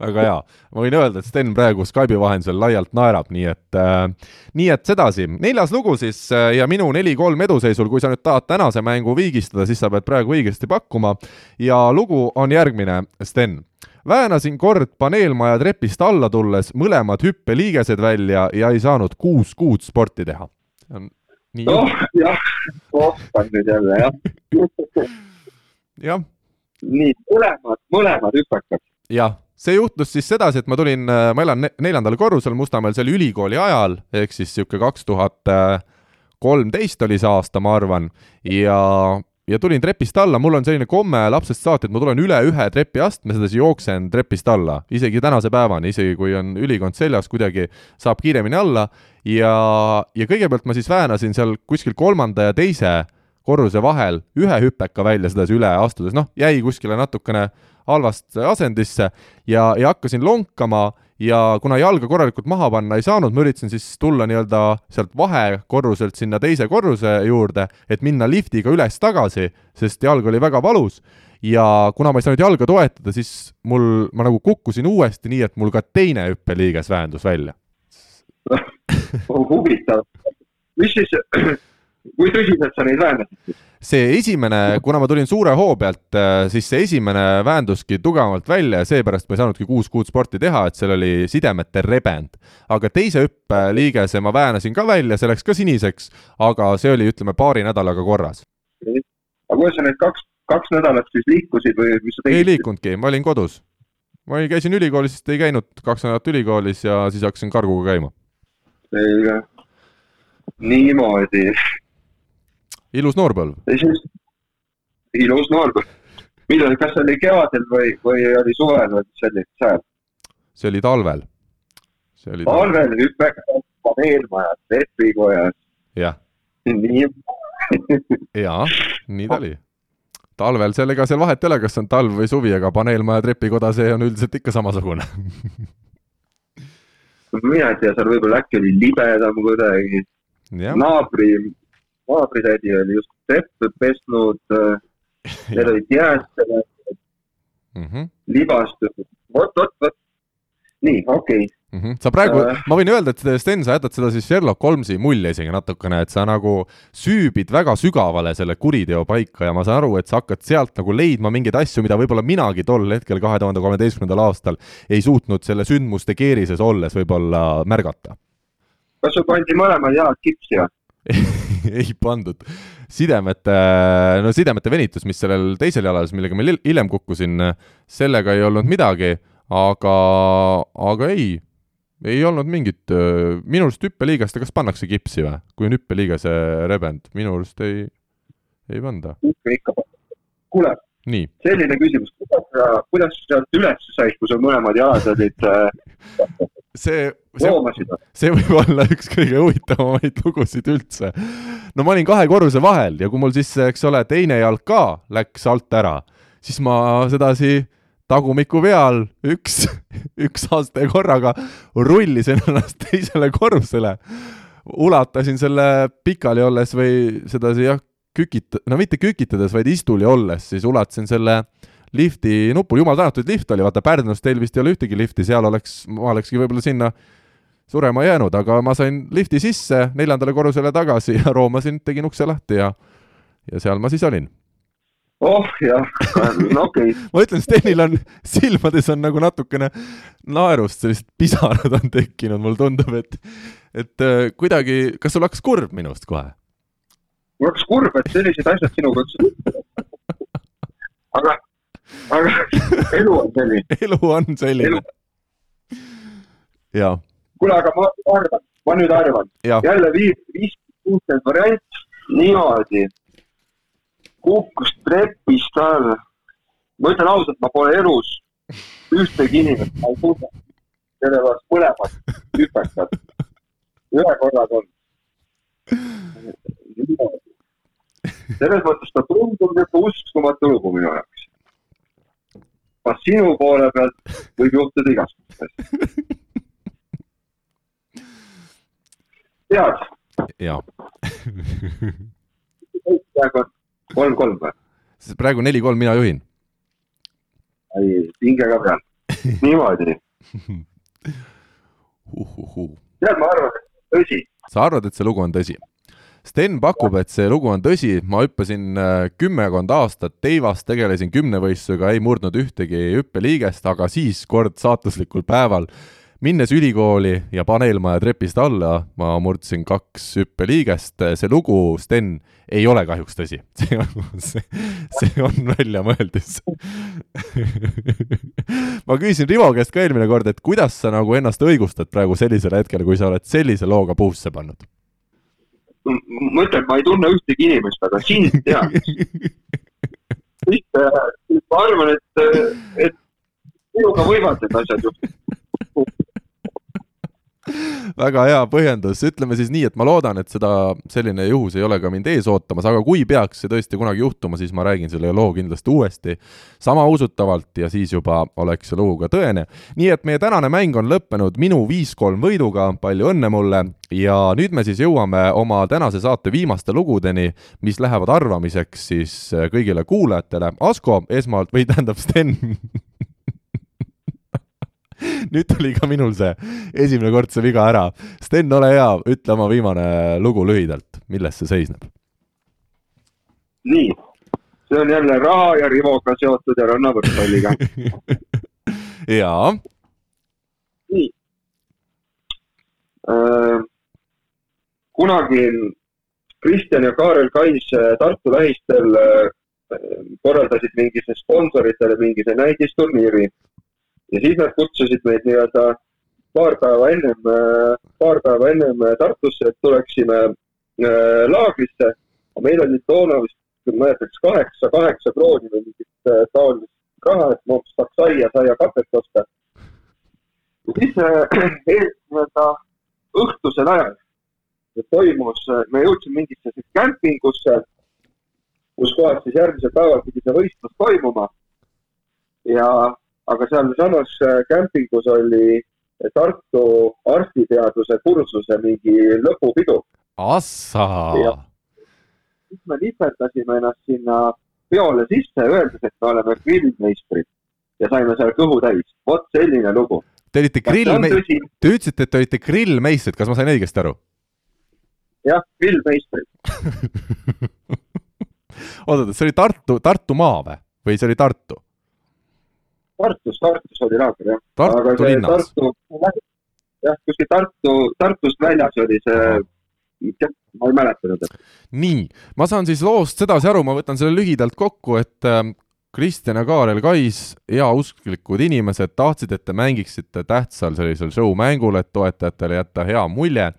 väga hea. ma võin öelda, et Sten praegu Skype'i vahendusel laialt naerab, nii et äh,, nii et sedasi. neljas lugu siis äh, ja minu neli-kolm eduseisul, kui sa nüüd tahad tänase mängu viigistada, siis sa pead praegu õigesti pakkuma. ja lugu on järgmine, Sten väänasin kord paneelmaja trepist alla tulles mõlemad hüppeliigesed välja ja ei saanud kuus kuud sporti teha. Oh jah, kohtan nüüd jälle jah. jah nii, mõlemad, mõlemad hüpekad. jah, see juhtus siis sedasi, et ma tulin, äh, ma elan neljandal korrusel Mustamäel, see oli ülikooli ajal, ehk siis niisugune kaks tuhat kolmteist oli see aasta, ma arvan, ja, ja tulin trepist alla, mul on selline komme lapsest saati, et ma tulen üle ühe trepiastme, sedasi jooksen trepist alla, isegi tänase päevani, isegi kui on ülikond seljas, kuidagi saab kiiremini alla. Ja, ja kõigepealt ma siis väänasin seal kuskil kolmanda ja teise korruse vahel ühe hüpeka välja sedasi üle astudes, noh, jäi kuskile natukene halvast asendisse ja, ja hakkasin lonkama ja kuna jalga korralikult maha panna ei saanud, ma üritasin siis tulla nii-öelda sealt vahekorruselt sinna teise korruse juurde, et minna liftiga üles-tagasi, sest jalg oli väga valus. ja kuna ma ei saanud jalga toetada, siis mul, ma nagu kukkusin uuesti nii, et mul ka teine hüppeliiges vähendus välja huvitav, mis siis kui tõsiselt sa neid väändasid? see esimene, kuna ma tulin suure hoo pealt, äh, siis see esimene väänduski tugevamalt välja ja seepärast ma ei saanudki kuus kuud sporti teha, et seal oli sidemete rebend. aga teise hüppeliigese ma väänasin ka välja, see läks ka siniseks, aga see oli, ütleme, paari nädalaga korras. aga kuidas sa need kaks, kaks nädalat siis liikusid või mis sa tegid? ei liikunudki, ma olin kodus. ma käisin ülikoolis, ei käinud kaks nädalat ülikoolis ja siis hakkasin karguga käima. selge. niimoodi ilus noorpõlv. ilus noorpõlv. millal, kas see oli kevadel või, või oli suvel või mis see oli, sajab? see oli talvel. talvel hüppega paneelmajas, trepikojas. jah. nii jaa, nii ta oli talvel seal, ega seal vahet ei ole, kas on talv või suvi, aga paneelmaja trepikoda, see on üldiselt ikka samasugune mina ei tea, seal võib-olla äkki oli libedam kuidagi. naabri naabritädi oli just treppe pesnud, need olid jääst mm -hmm. libastunud, vot, vot, vot. nii, okei okay. mm. -hmm. sa praegu uh,, ma võin öelda, et Sten, sa jätad seda siis Sherlock Holmesi mulje isegi natukene, et sa nagu süübid väga sügavale selle kuriteo paika ja ma saan aru, et sa hakkad sealt nagu leidma mingeid asju, mida võib-olla minagi tol hetkel, kahe tuhande kolmeteistkümnendal aastal ei suutnud selle sündmuste keerises olles võib-olla märgata. kas sul pandi mõlemad jalad kipsi või? ei pandud. sidemete, no sidemete venitus, mis sellel teisel jalal, millega ma hiljem kukkusin, sellega ei olnud midagi, aga, aga ei, ei olnud mingit, minu arust hüppeliigeste, kas pannakse kipsi või, kui on hüppeliigese rebend, minu arust ei, ei panda. ikka, ikka. kuule, selline küsimus, kuidas sa, kuidas sa sealt üles said, kui sul mõlemad jalad olid äh, see, see, see võib olla üks kõige huvitavamaid lugusid üldse. no ma olin kahe korruse vahel ja kui mul siis, eks ole, teine jalg ka läks alt ära, siis ma sedasi tagumiku peal üks, üks aste korraga rullisin ennast teisele korrusele. ulatasin selle pikali olles või sedasi jah, kükit-, no mitte kükitades, vaid istuli olles, siis ulatasin selle äh, lifti nupul, jumal tänatud, lift oli, vaata Pärnus teil vist ei ole ühtegi lifti, seal oleks, ma olekski võib-olla sinna surema jäänud, aga ma sain lifti sisse, neljandale korrusele tagasi ja roomasin, tegin ukse lahti ja ja seal ma siis olin oh jah, no okei okay. ma ütlen, Stenil on, silmades on nagu natukene naerust, sellised pisarad on tekkinud, mulle tundub, et et äh, kuidagi, kas sul hakkas kurb minust kohe? mul hakkas kurb, et sellised asjad sinuga üldse aga aga elu on selline. elu on selline. jaa, kuule, aga ma arvan, ma nüüd arvan, jälle viis, viiskümmend, kuuskümmend variant, niimoodi. kukkus trepist alla. ma ütlen ausalt, ma pole elus ühtegi inimest, ma ei tunne, kelle vastu mõlemad hüpetad. ühe korraga on. selles mõttes ta tundub niisugune uskumatu lugu minu jaoks. Aga sinu poole pealt võib juhtuda igasuguseid asju. tead, jaa. praegu on kolm-kolm või? praegu neli-kolm, mina juhin. ei, pinge ka peal. niimoodi. uhuhuu. tead, ma arvan, et tõsi. sa arvad, et see lugu on tõsi? Sten pakub, et see lugu on tõsi, ma hüppasin äh, kümmekond aastat teivas, tegelesin kümnevõistlusega, ei murdnud ühtegi hüppeliigest, aga siis kord saatuslikul päeval minnes ülikooli ja paneelmaja trepist alla, ma murdsin kaks hüppeliigest, see lugu, Sten, ei ole kahjuks tõsi. see on, see, on väljamõeldis. ma küsisin Rivo käest ka eelmine kord, et kuidas sa nagu ennast õigustad praegu sellisel hetkel, kui sa oled sellise looga puusse pannud? Ma ütlen, ma ei tunne ühtegi inimest, aga sind tean. siis äh, ma arvan, et, et minuga võivad need asjad juhtuda. Väga hea põhjendus, ütleme siis nii, et ma loodan, et seda, selline juhus ei ole ka mind ees ootamas, aga kui peaks see tõesti kunagi juhtuma, siis ma räägin selle loo kindlasti uuesti. Sama usutavalt ja siis juba oleks see lugu ka tõene. nii et meie tänane mäng on lõppenud. Minu viis-kolm võiduga, palju õnne mulle. Ja nüüd me siis jõuame oma tänase saate viimaste lugudeni, mis lähevad arvamiseks siis kõigile kuulajatele. Asko esmalt või tähendab Sten nüüd tuli ka minul see esimene kord see viga ära. Sten, ole hea, ütle oma viimane lugu lühidalt, milles see seisneb? nii, see on jälle raha ja Rivoga seotud ja rannavõrkpalliga. jaa, nii. kunagi Kristjan ja Kaarel Kais äh, Tartu lähistel äh, korraldasid mingise sponsoritele mingise näidisturniiri ja siis nad kutsusid meid nii-öelda paar päeva ennem, paar päeva ennem Tartusse, et tuleksime äh, laagrisse. meil oli toona vist, ma mäletaks kaheksa, kaheksa krooni või mingit äh, taolist raha, et ma saaks saia, saiakapet osta. ja siis äh, nii-öelda õhtusel ajal toimus, me jõudsime mingisse siis kämpingusse, kus kohas siis järgmisel päeval pidi see võistlus toimuma. ja, aga sealsamas äh, kämpingus oli Tartu arstiteaduse kursuse mingi lõpupidu. assaa siis me lihverdasime ennast sinna peole sisse, öeldes, et me oleme grillmeistrid ja saime seal kõhu täis. vot selline lugu. Te olite kas see on grill, tõsi? te ütlesite, et te olite grillmeistrid, kas ma sain õigesti aru? jah, grillmeistrid. oota, see oli Tartu, Tartumaa või, või see oli Tartu? Tartus, Tartus oli laager jah. Tartu linnas. Jah, kuskil Tartu, Tartust väljas oli see, ma ei mäleta nüüd, nii, ma saan siis loost sedasi aru, ma võtan selle lühidalt kokku, et äh, Kristjan ja Kaarel Kais, heausklikud inimesed, tahtsid, et te mängiksite tähtsal sellisel show-mängul, et toetajatele jätta hea mulje.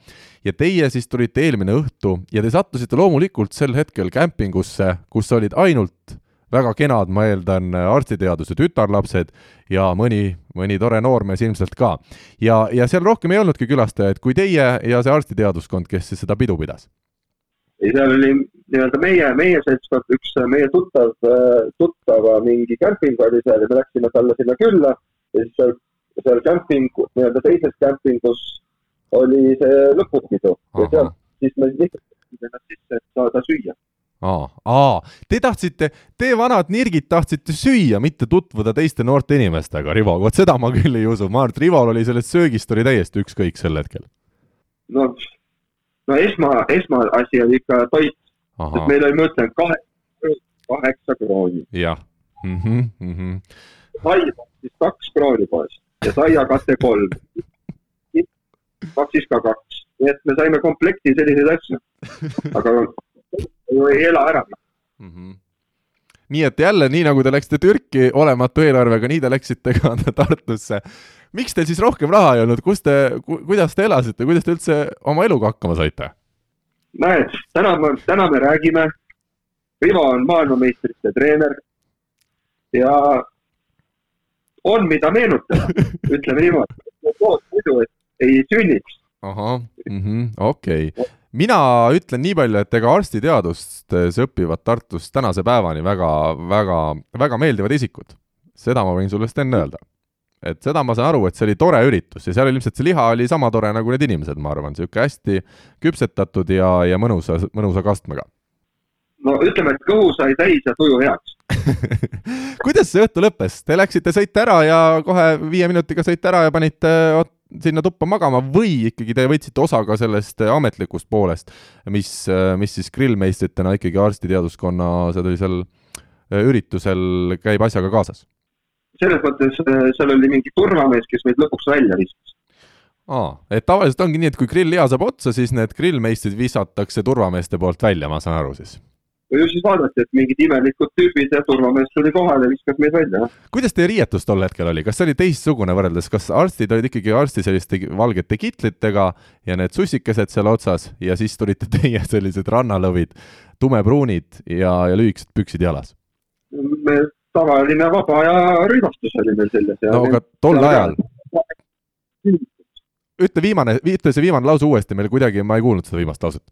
ja teie siis tulite eelmine õhtu ja te sattusite loomulikult sel hetkel kämpingusse, kus olid ainult väga kenad, ma eeldan, arstiteaduse tütarlapsed ja mõni, mõni tore noormees ilmselt ka. ja, ja seal rohkem ei olnudki külastajaid kui teie ja see arstiteaduskond, kes siis seda pidu pidas. ei, seal oli nii-öelda meie, meie seltskond, üks meie tuttav, tuttava mingi kämping oli seal ja me läksime talle sinna külla ja siis seal, seal kämpingu, nii-öelda teises kämpingus oli see lõpupidu ja seal siis me lihtsalt ennast sisse, et saada süüa. aa, aa, te tahtsite, te vanad nirgid tahtsite süüa, mitte tutvuda teiste noorte inimestega, Rivo, vot seda ma küll ei usu, ma arvan, et Rivol oli sellest söögist oli täiesti ükskõik sel hetkel. no, no esma, esmaasi oli ikka toit, et meil oli, ma ütlen, kaheksa, kaheksa krooni. jah mm. -hmm, mm -hmm. sai maksis kaks krooni poest ja saiakate kolm. maksis ka kaks, nii et me saime komplekti selliseid asju. aga ju ei ela ära. Mm -hmm. nii et jälle, nii nagu te läksite Türki olematu eelarvega, nii te läksite ka Tartusse. miks teil siis rohkem raha ei olnud, kus te ku,, kuidas te elasite, kuidas te üldse oma eluga hakkama saite? näed, täna me, täna me räägime, Rivo on maailmameistrite treener ja on, mida meenutada, ütleme niimoodi. muidu, et ei sünniks. ahah, mhm, okei okay mina ütlen nii palju, et ega arstiteadustes õpivad Tartus tänase päevani väga, väga, väga meeldivad isikud. seda ma võin sulle, Sten, öelda. et seda ma saan aru, et see oli tore üritus ja seal oli ilmselt see liha oli sama tore nagu need inimesed, ma arvan, niisugune hästi küpsetatud ja, ja mõnusa, mõnusa kastmega. no ütleme, et kõhu sai täis ja tuju heaks kuidas see õhtu lõppes, te läksite, sõite ära ja kohe viie minutiga sõite ära ja panite sinna tuppa magama või ikkagi te võtsite osa ka sellest äh, ametlikust poolest, mis, äh, mis siis grillmeistritena ikkagi arstiteaduskonna sellisel äh, üritusel käib asjaga kaasas? selles mõttes seal oli mingi turvamees, kes meid lõpuks välja viskas. aa, et tavaliselt ongi nii, et kui grillliha saab otsa, siis need grillmeistrid visatakse turvameeste poolt välja, ma saan aru siis ju siis vaadati, et mingid imelikud tüübid ja turvamees tuli kohale ja viskas meid välja. kuidas teie riietus tol hetkel oli, kas see oli teistsugune võrreldes, kas arstid olid ikkagi arsti selliste valgete kitlitega ja need sussikesed seal otsas ja siis tulite teie sellised rannalõvid, tumepruunid ja, ja lühikesed püksid jalas? me tavaline vaba aja rõivastus oli meil seljas. no aga tol ajal? ütle viimane, ütle see viimane lause uuesti, meil kuidagi, ma ei kuulnud seda viimast lauset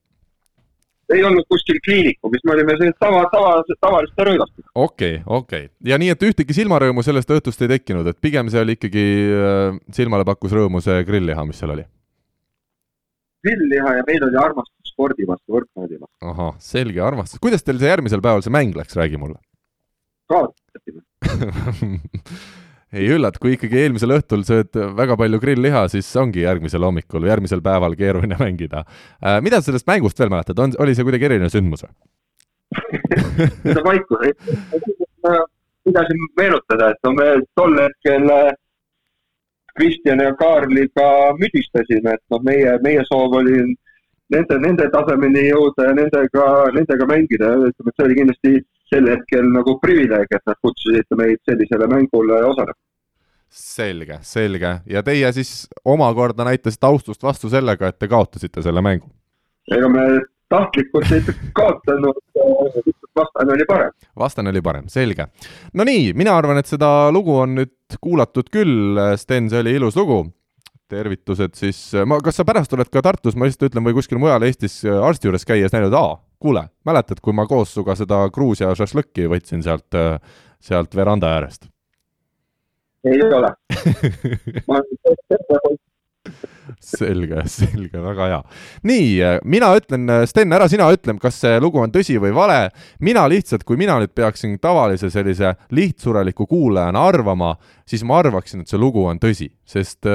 ei olnud kuskil kliinikumis, me olime sellised tava, tava, tavaliste rõivastega. okei okay,, okei okay. ja nii, et ühtegi silmarõõmu sellest õhtust ei tekkinud, et pigem see oli ikkagi äh,, silmale pakkus rõõmu see grillliha, mis seal oli? grillliha ja meil oli armastus spordi vastu, võrkpalli vastu. ahah, selge armastus, kuidas teil see järgmisel päeval see mäng läks, räägi mulle. kaotasime ei üllata, kui ikkagi eelmisel õhtul sööd väga palju grillliha, siis ongi järgmisel hommikul või järgmisel päeval keeruline mängida äh,. mida sa sellest mängust veel mäletad, on, oli see kuidagi eriline sündmus või seda vaikus, pidasin meenutada, et me tol hetkel äh, Kristjan ja Kaarliga müdistasime, et noh, meie, meie soov oli nende, nende tasemeni jõuda ja nendega, nendega mängida ütleme, et see oli kindlasti sel hetkel nagu privileeg, et nad kutsusid meid sellisele mängule osalema. Selge, selge ja teie siis omakorda näitasite austust vastu sellega, et te kaotasite selle mängu? ega me tahtlikult ei kaotanud, vastane oli parem. vastane oli parem, selge. no nii, mina arvan, et seda lugu on nüüd kuulatud küll, Sten, see oli ilus lugu tervitused siis, ma, kas sa pärast oled ka Tartus, ma lihtsalt ütlen, või kuskil mujal Eestis arsti juures käies näinud, aa, kuule, mäletad, kui ma koos sinuga seda Gruusia šašlõkki võtsin sealt, sealt veranda äärest? Ei ole ma selge, selge, väga hea. nii, mina ütlen, Sten, ära sina ütle, kas see lugu on tõsi või vale. mina lihtsalt, kui mina nüüd peaksin tavalise sellise lihtsureliku kuulajana arvama, siis ma arvaksin, et see lugu on tõsi, sest,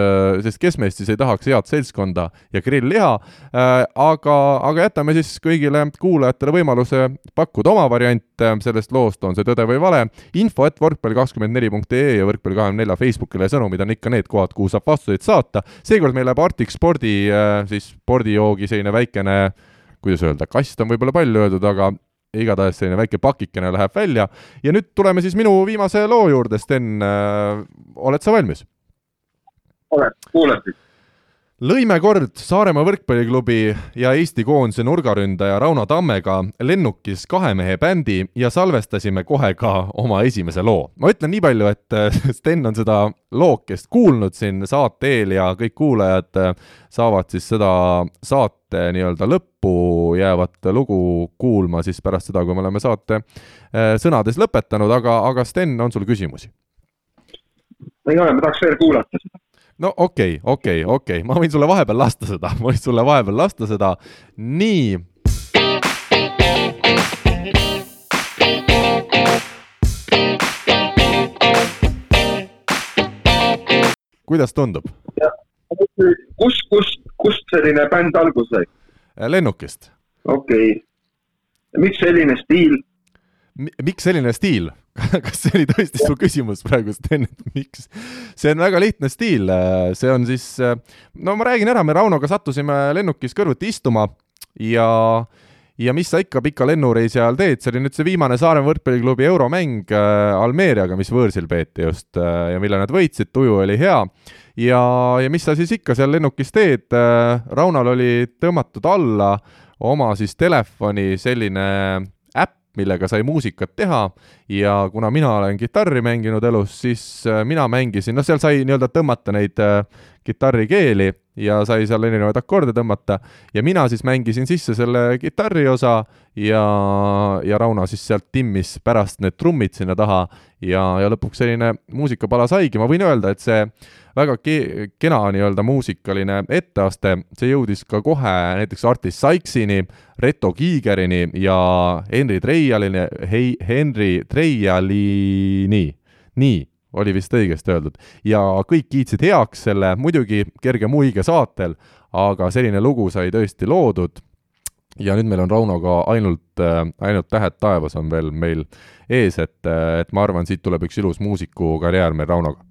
sest kes meist siis ei tahaks head seltskonda ja grillliha. aga, aga jätame siis kõigile kuulajatele võimaluse pakkuda oma variante sellest loost, on see tõde või vale. info et võrkpalli24.ee ja võrkpalli24 Facebookile sõnumid on ikka need kohad, kuhu saab vastuseid saata. seekord meil läheb Arctic Spordi siis spordijoogi selline väikene, kuidas öelda, kast on võib-olla palju öeldud, aga igatahes selline väike pakikene läheb välja ja nüüd tuleme siis minu viimase loo juurde, Sten äh,, oled sa valmis? olen, kuulan siis lõime kord Saaremaa võrkpalliklubi ja Eesti koondise nurgaründaja Rauno Tammega lennukis kahe mehe bändi ja salvestasime kohe ka oma esimese loo. ma ütlen nii palju, et äh, Sten on seda lookest kuulnud siin saate eel ja kõik kuulajad äh, saavad siis seda saate nii-öelda lõppu jäävat lugu kuulma siis pärast seda, kui me oleme saate äh, sõnades lõpetanud, aga, aga Sten, on sul küsimusi? ei ole, ma tahaks veel kuulata seda no okei okay,, okei okay,, okei okay., ma võin sulle vahepeal lasta seda, ma võin sulle vahepeal lasta seda. nii. kuidas tundub? kus, kus, kust selline bänd alguse sai? lennukist. okei okay., miks selline stiil? miks selline stiil? kas see oli tõesti su küsimus praegu, Sten, et miks? see on väga lihtne stiil, see on siis, no ma räägin ära, me Raunoga sattusime lennukis kõrvuti istuma ja ja mis sa ikka pika lennureisi ajal teed, see oli nüüd see viimane Saaremaa võrkpalliklubi euromäng äh, Almeeriaga, mis võõrsil peeti just äh, ja mille nad võitsid, tuju oli hea. ja, ja mis sa siis ikka seal lennukis teed äh,, Raunal oli tõmmatud alla oma siis telefoni selline äpp, millega sai muusikat teha. Ja kuna mina olen kitarri mänginud elus, siis äh, mina mängisin, noh, seal sai nii-öelda tõmmata neid äh, kitarrikeeli ja sai seal erinevaid akorde tõmmata. Ja mina siis mängisin sisse selle kitarri osa ja, ja Rauno siis sealt timmis pärast need trummid sinna taha ja, ja lõpuks selline muusikapala saigi, ma võin öelda, et see väga ke-, kena nii-öelda muusikaline etteaste, see jõudis ka kohe näiteks Artis Sykesini, Reto Kiigerini ja Henri Treialini, hei, Henri Treialini, nii oli vist õigesti öeldud. ja kõik kiitsid heaks selle, muidugi kerge muige saatel, aga selline lugu sai tõesti loodud ja nüüd meil on Raunoga ainult, ainult Tähed taevas on veel meil ees, et, et ma arvan, siit tuleb üks ilus muusikukarjäär meil Raunoga.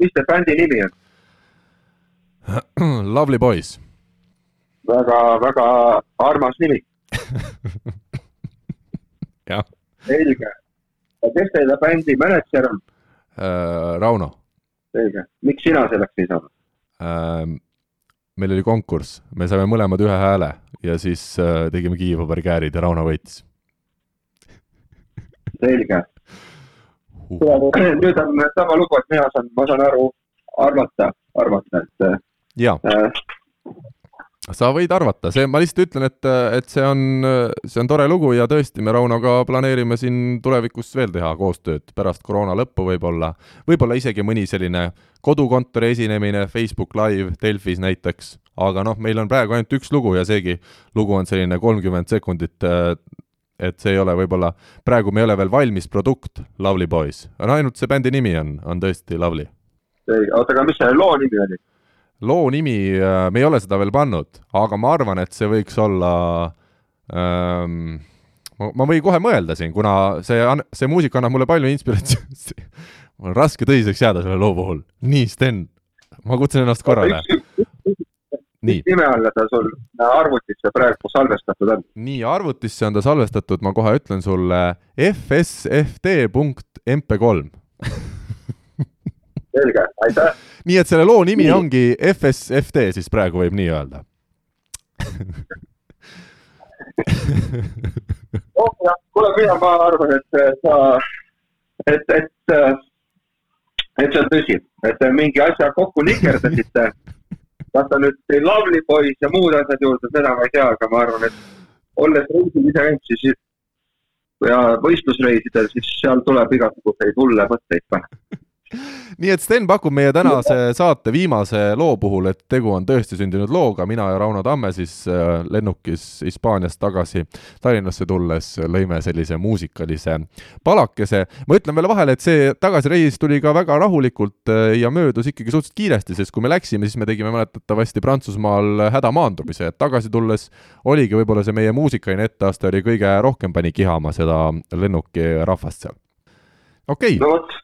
mis see bändi nimi on? Lovely Boys. väga, väga armas nimi jah. selge. kes teile bändi mänedžer on? Äh,. Rauno. selge, miks sina selleks ei saanud äh,? meil oli konkurss, me saime mõlemad ühe hääle ja siis äh, tegime kiivapaberi-käärid ja Rauno võitis. selge uh.. nüüd on sama lugu, et mina saan, ma saan aru, arvata, arvata, et. jaa äh, sa võid arvata, see, ma lihtsalt ütlen, et, et see on, see on tore lugu ja tõesti, me Raunoga planeerime siin tulevikus veel teha koostööd pärast koroona lõppu võib-olla, võib-olla isegi mõni selline kodukontori esinemine, Facebook Live, Delfis näiteks, aga noh, meil on praegu ainult üks lugu ja seegi lugu on selline kolmkümmend sekundit, et see ei ole võib-olla, praegu me ei ole veel valmis produkt, Lovely Boys, no ainult see bändi nimi on, on tõesti Lovely. oota, aga mis selle loo nimi oli? Loo nimi, äh, me ei ole seda veel pannud, aga ma arvan, et see võiks olla ähm, ma, ma võin kohe mõelda siin, kuna see, see muusika annab mulle palju inspiratsiooni mul on raske tõsiseks jääda selle loo puhul. nii, Sten, ma kutsun ennast korrale. mis nime alla ta sul arvutisse praegu salvestatud on? nii, arvutisse on ta salvestatud, ma kohe ütlen sulle, fsft punkt mp3 selge, aitäh. nii et selle loo nimi nii. ongi FSFD siis praegu võib nii öelda oh jah, kuule, mina, ma arvan, et sa, et, et, et see on tõsi, et mingi asja kokku nikerdasite. kas ta nüüd tõi Lovely Boys ja muud asjad juurde, seda ma ei tea, aga ma arvan, et olles reisil ise käinud, siis ja võistlusreisidel, siis seal tuleb igasuguseid hulle mõtteid pähe nii et Sten pakub meie tänase saate viimase loo puhul, et tegu on tõesti sündinud looga, mina ja Rauno Tamme siis äh, lennukis Hispaaniast tagasi Tallinnasse tulles lõime sellise muusikalise palakese. ma ütlen veel vahele, et see tagasireis tuli ka väga rahulikult äh, ja möödus ikkagi suhteliselt kiiresti, sest kui me läksime, siis me tegime mäletatavasti Prantsusmaal hädamaandumise, et tagasi tulles oligi võib-olla see meie muusikaline etteaste oli kõige rohkem pani kihama seda lennuki rahvast seal. okei okay. no,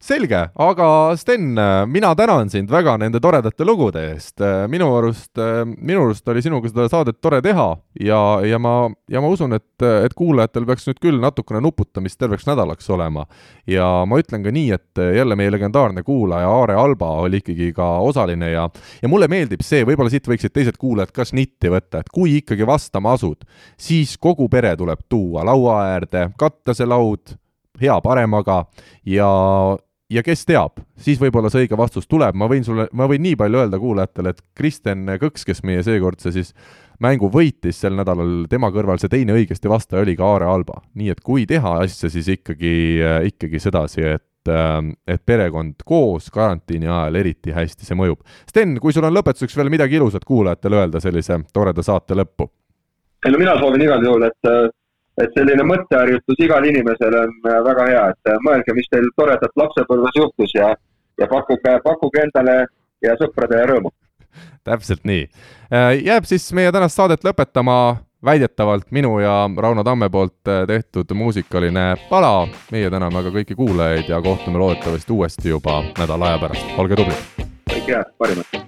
selge, aga Sten, mina tänan sind väga nende toredate lugude eest. minu arust, minu arust oli sinuga seda saadet tore teha ja, ja ma, ja ma usun, et, et kuulajatel peaks nüüd küll natukene nuputamist terveks nädalaks olema. ja ma ütlen ka nii, et jälle meie legendaarne kuulaja Aare Alba oli ikkagi ka osaline ja, ja mulle meeldib see, võib-olla siit võiksid teised kuulajad ka šnitti võtta, et kui ikkagi vastama asud, siis kogu pere tuleb tuua laua äärde, katta see laud hea paremaga ja ja kes teab, siis võib-olla see õige vastus tuleb, ma võin sulle, ma võin nii palju öelda kuulajatele, et Kristjan Kõks, kes meie seekordse siis mängu võitis sel nädalal, tema kõrval see teine õigesti vastaja oli ka Aare Alba. nii et kui teha asja, siis ikkagi, ikkagi sedasi, et et perekond koos karantiini ajal eriti hästi see mõjub. Sten, kui sul on lõpetuseks veel midagi ilusat kuulajatele öelda sellise toreda saate lõppu? ei no mina soovin igal juhul, et et selline mõtteharjutus igale inimesele on äh, väga hea, et äh, mõelge, mis teil toredat lapsepõlves juhtus ja, ja pakkuge, pakkuge endale ja sõpradele rõõmu. täpselt nii. Äh, jääb siis meie tänast saadet lõpetama väidetavalt minu ja Rauno Tamme poolt tehtud muusikaline pala. meie täname aga kõiki kuulajaid ja kohtume loodetavasti uuesti juba nädala aja pärast. olge tublid! kõike head, parimat!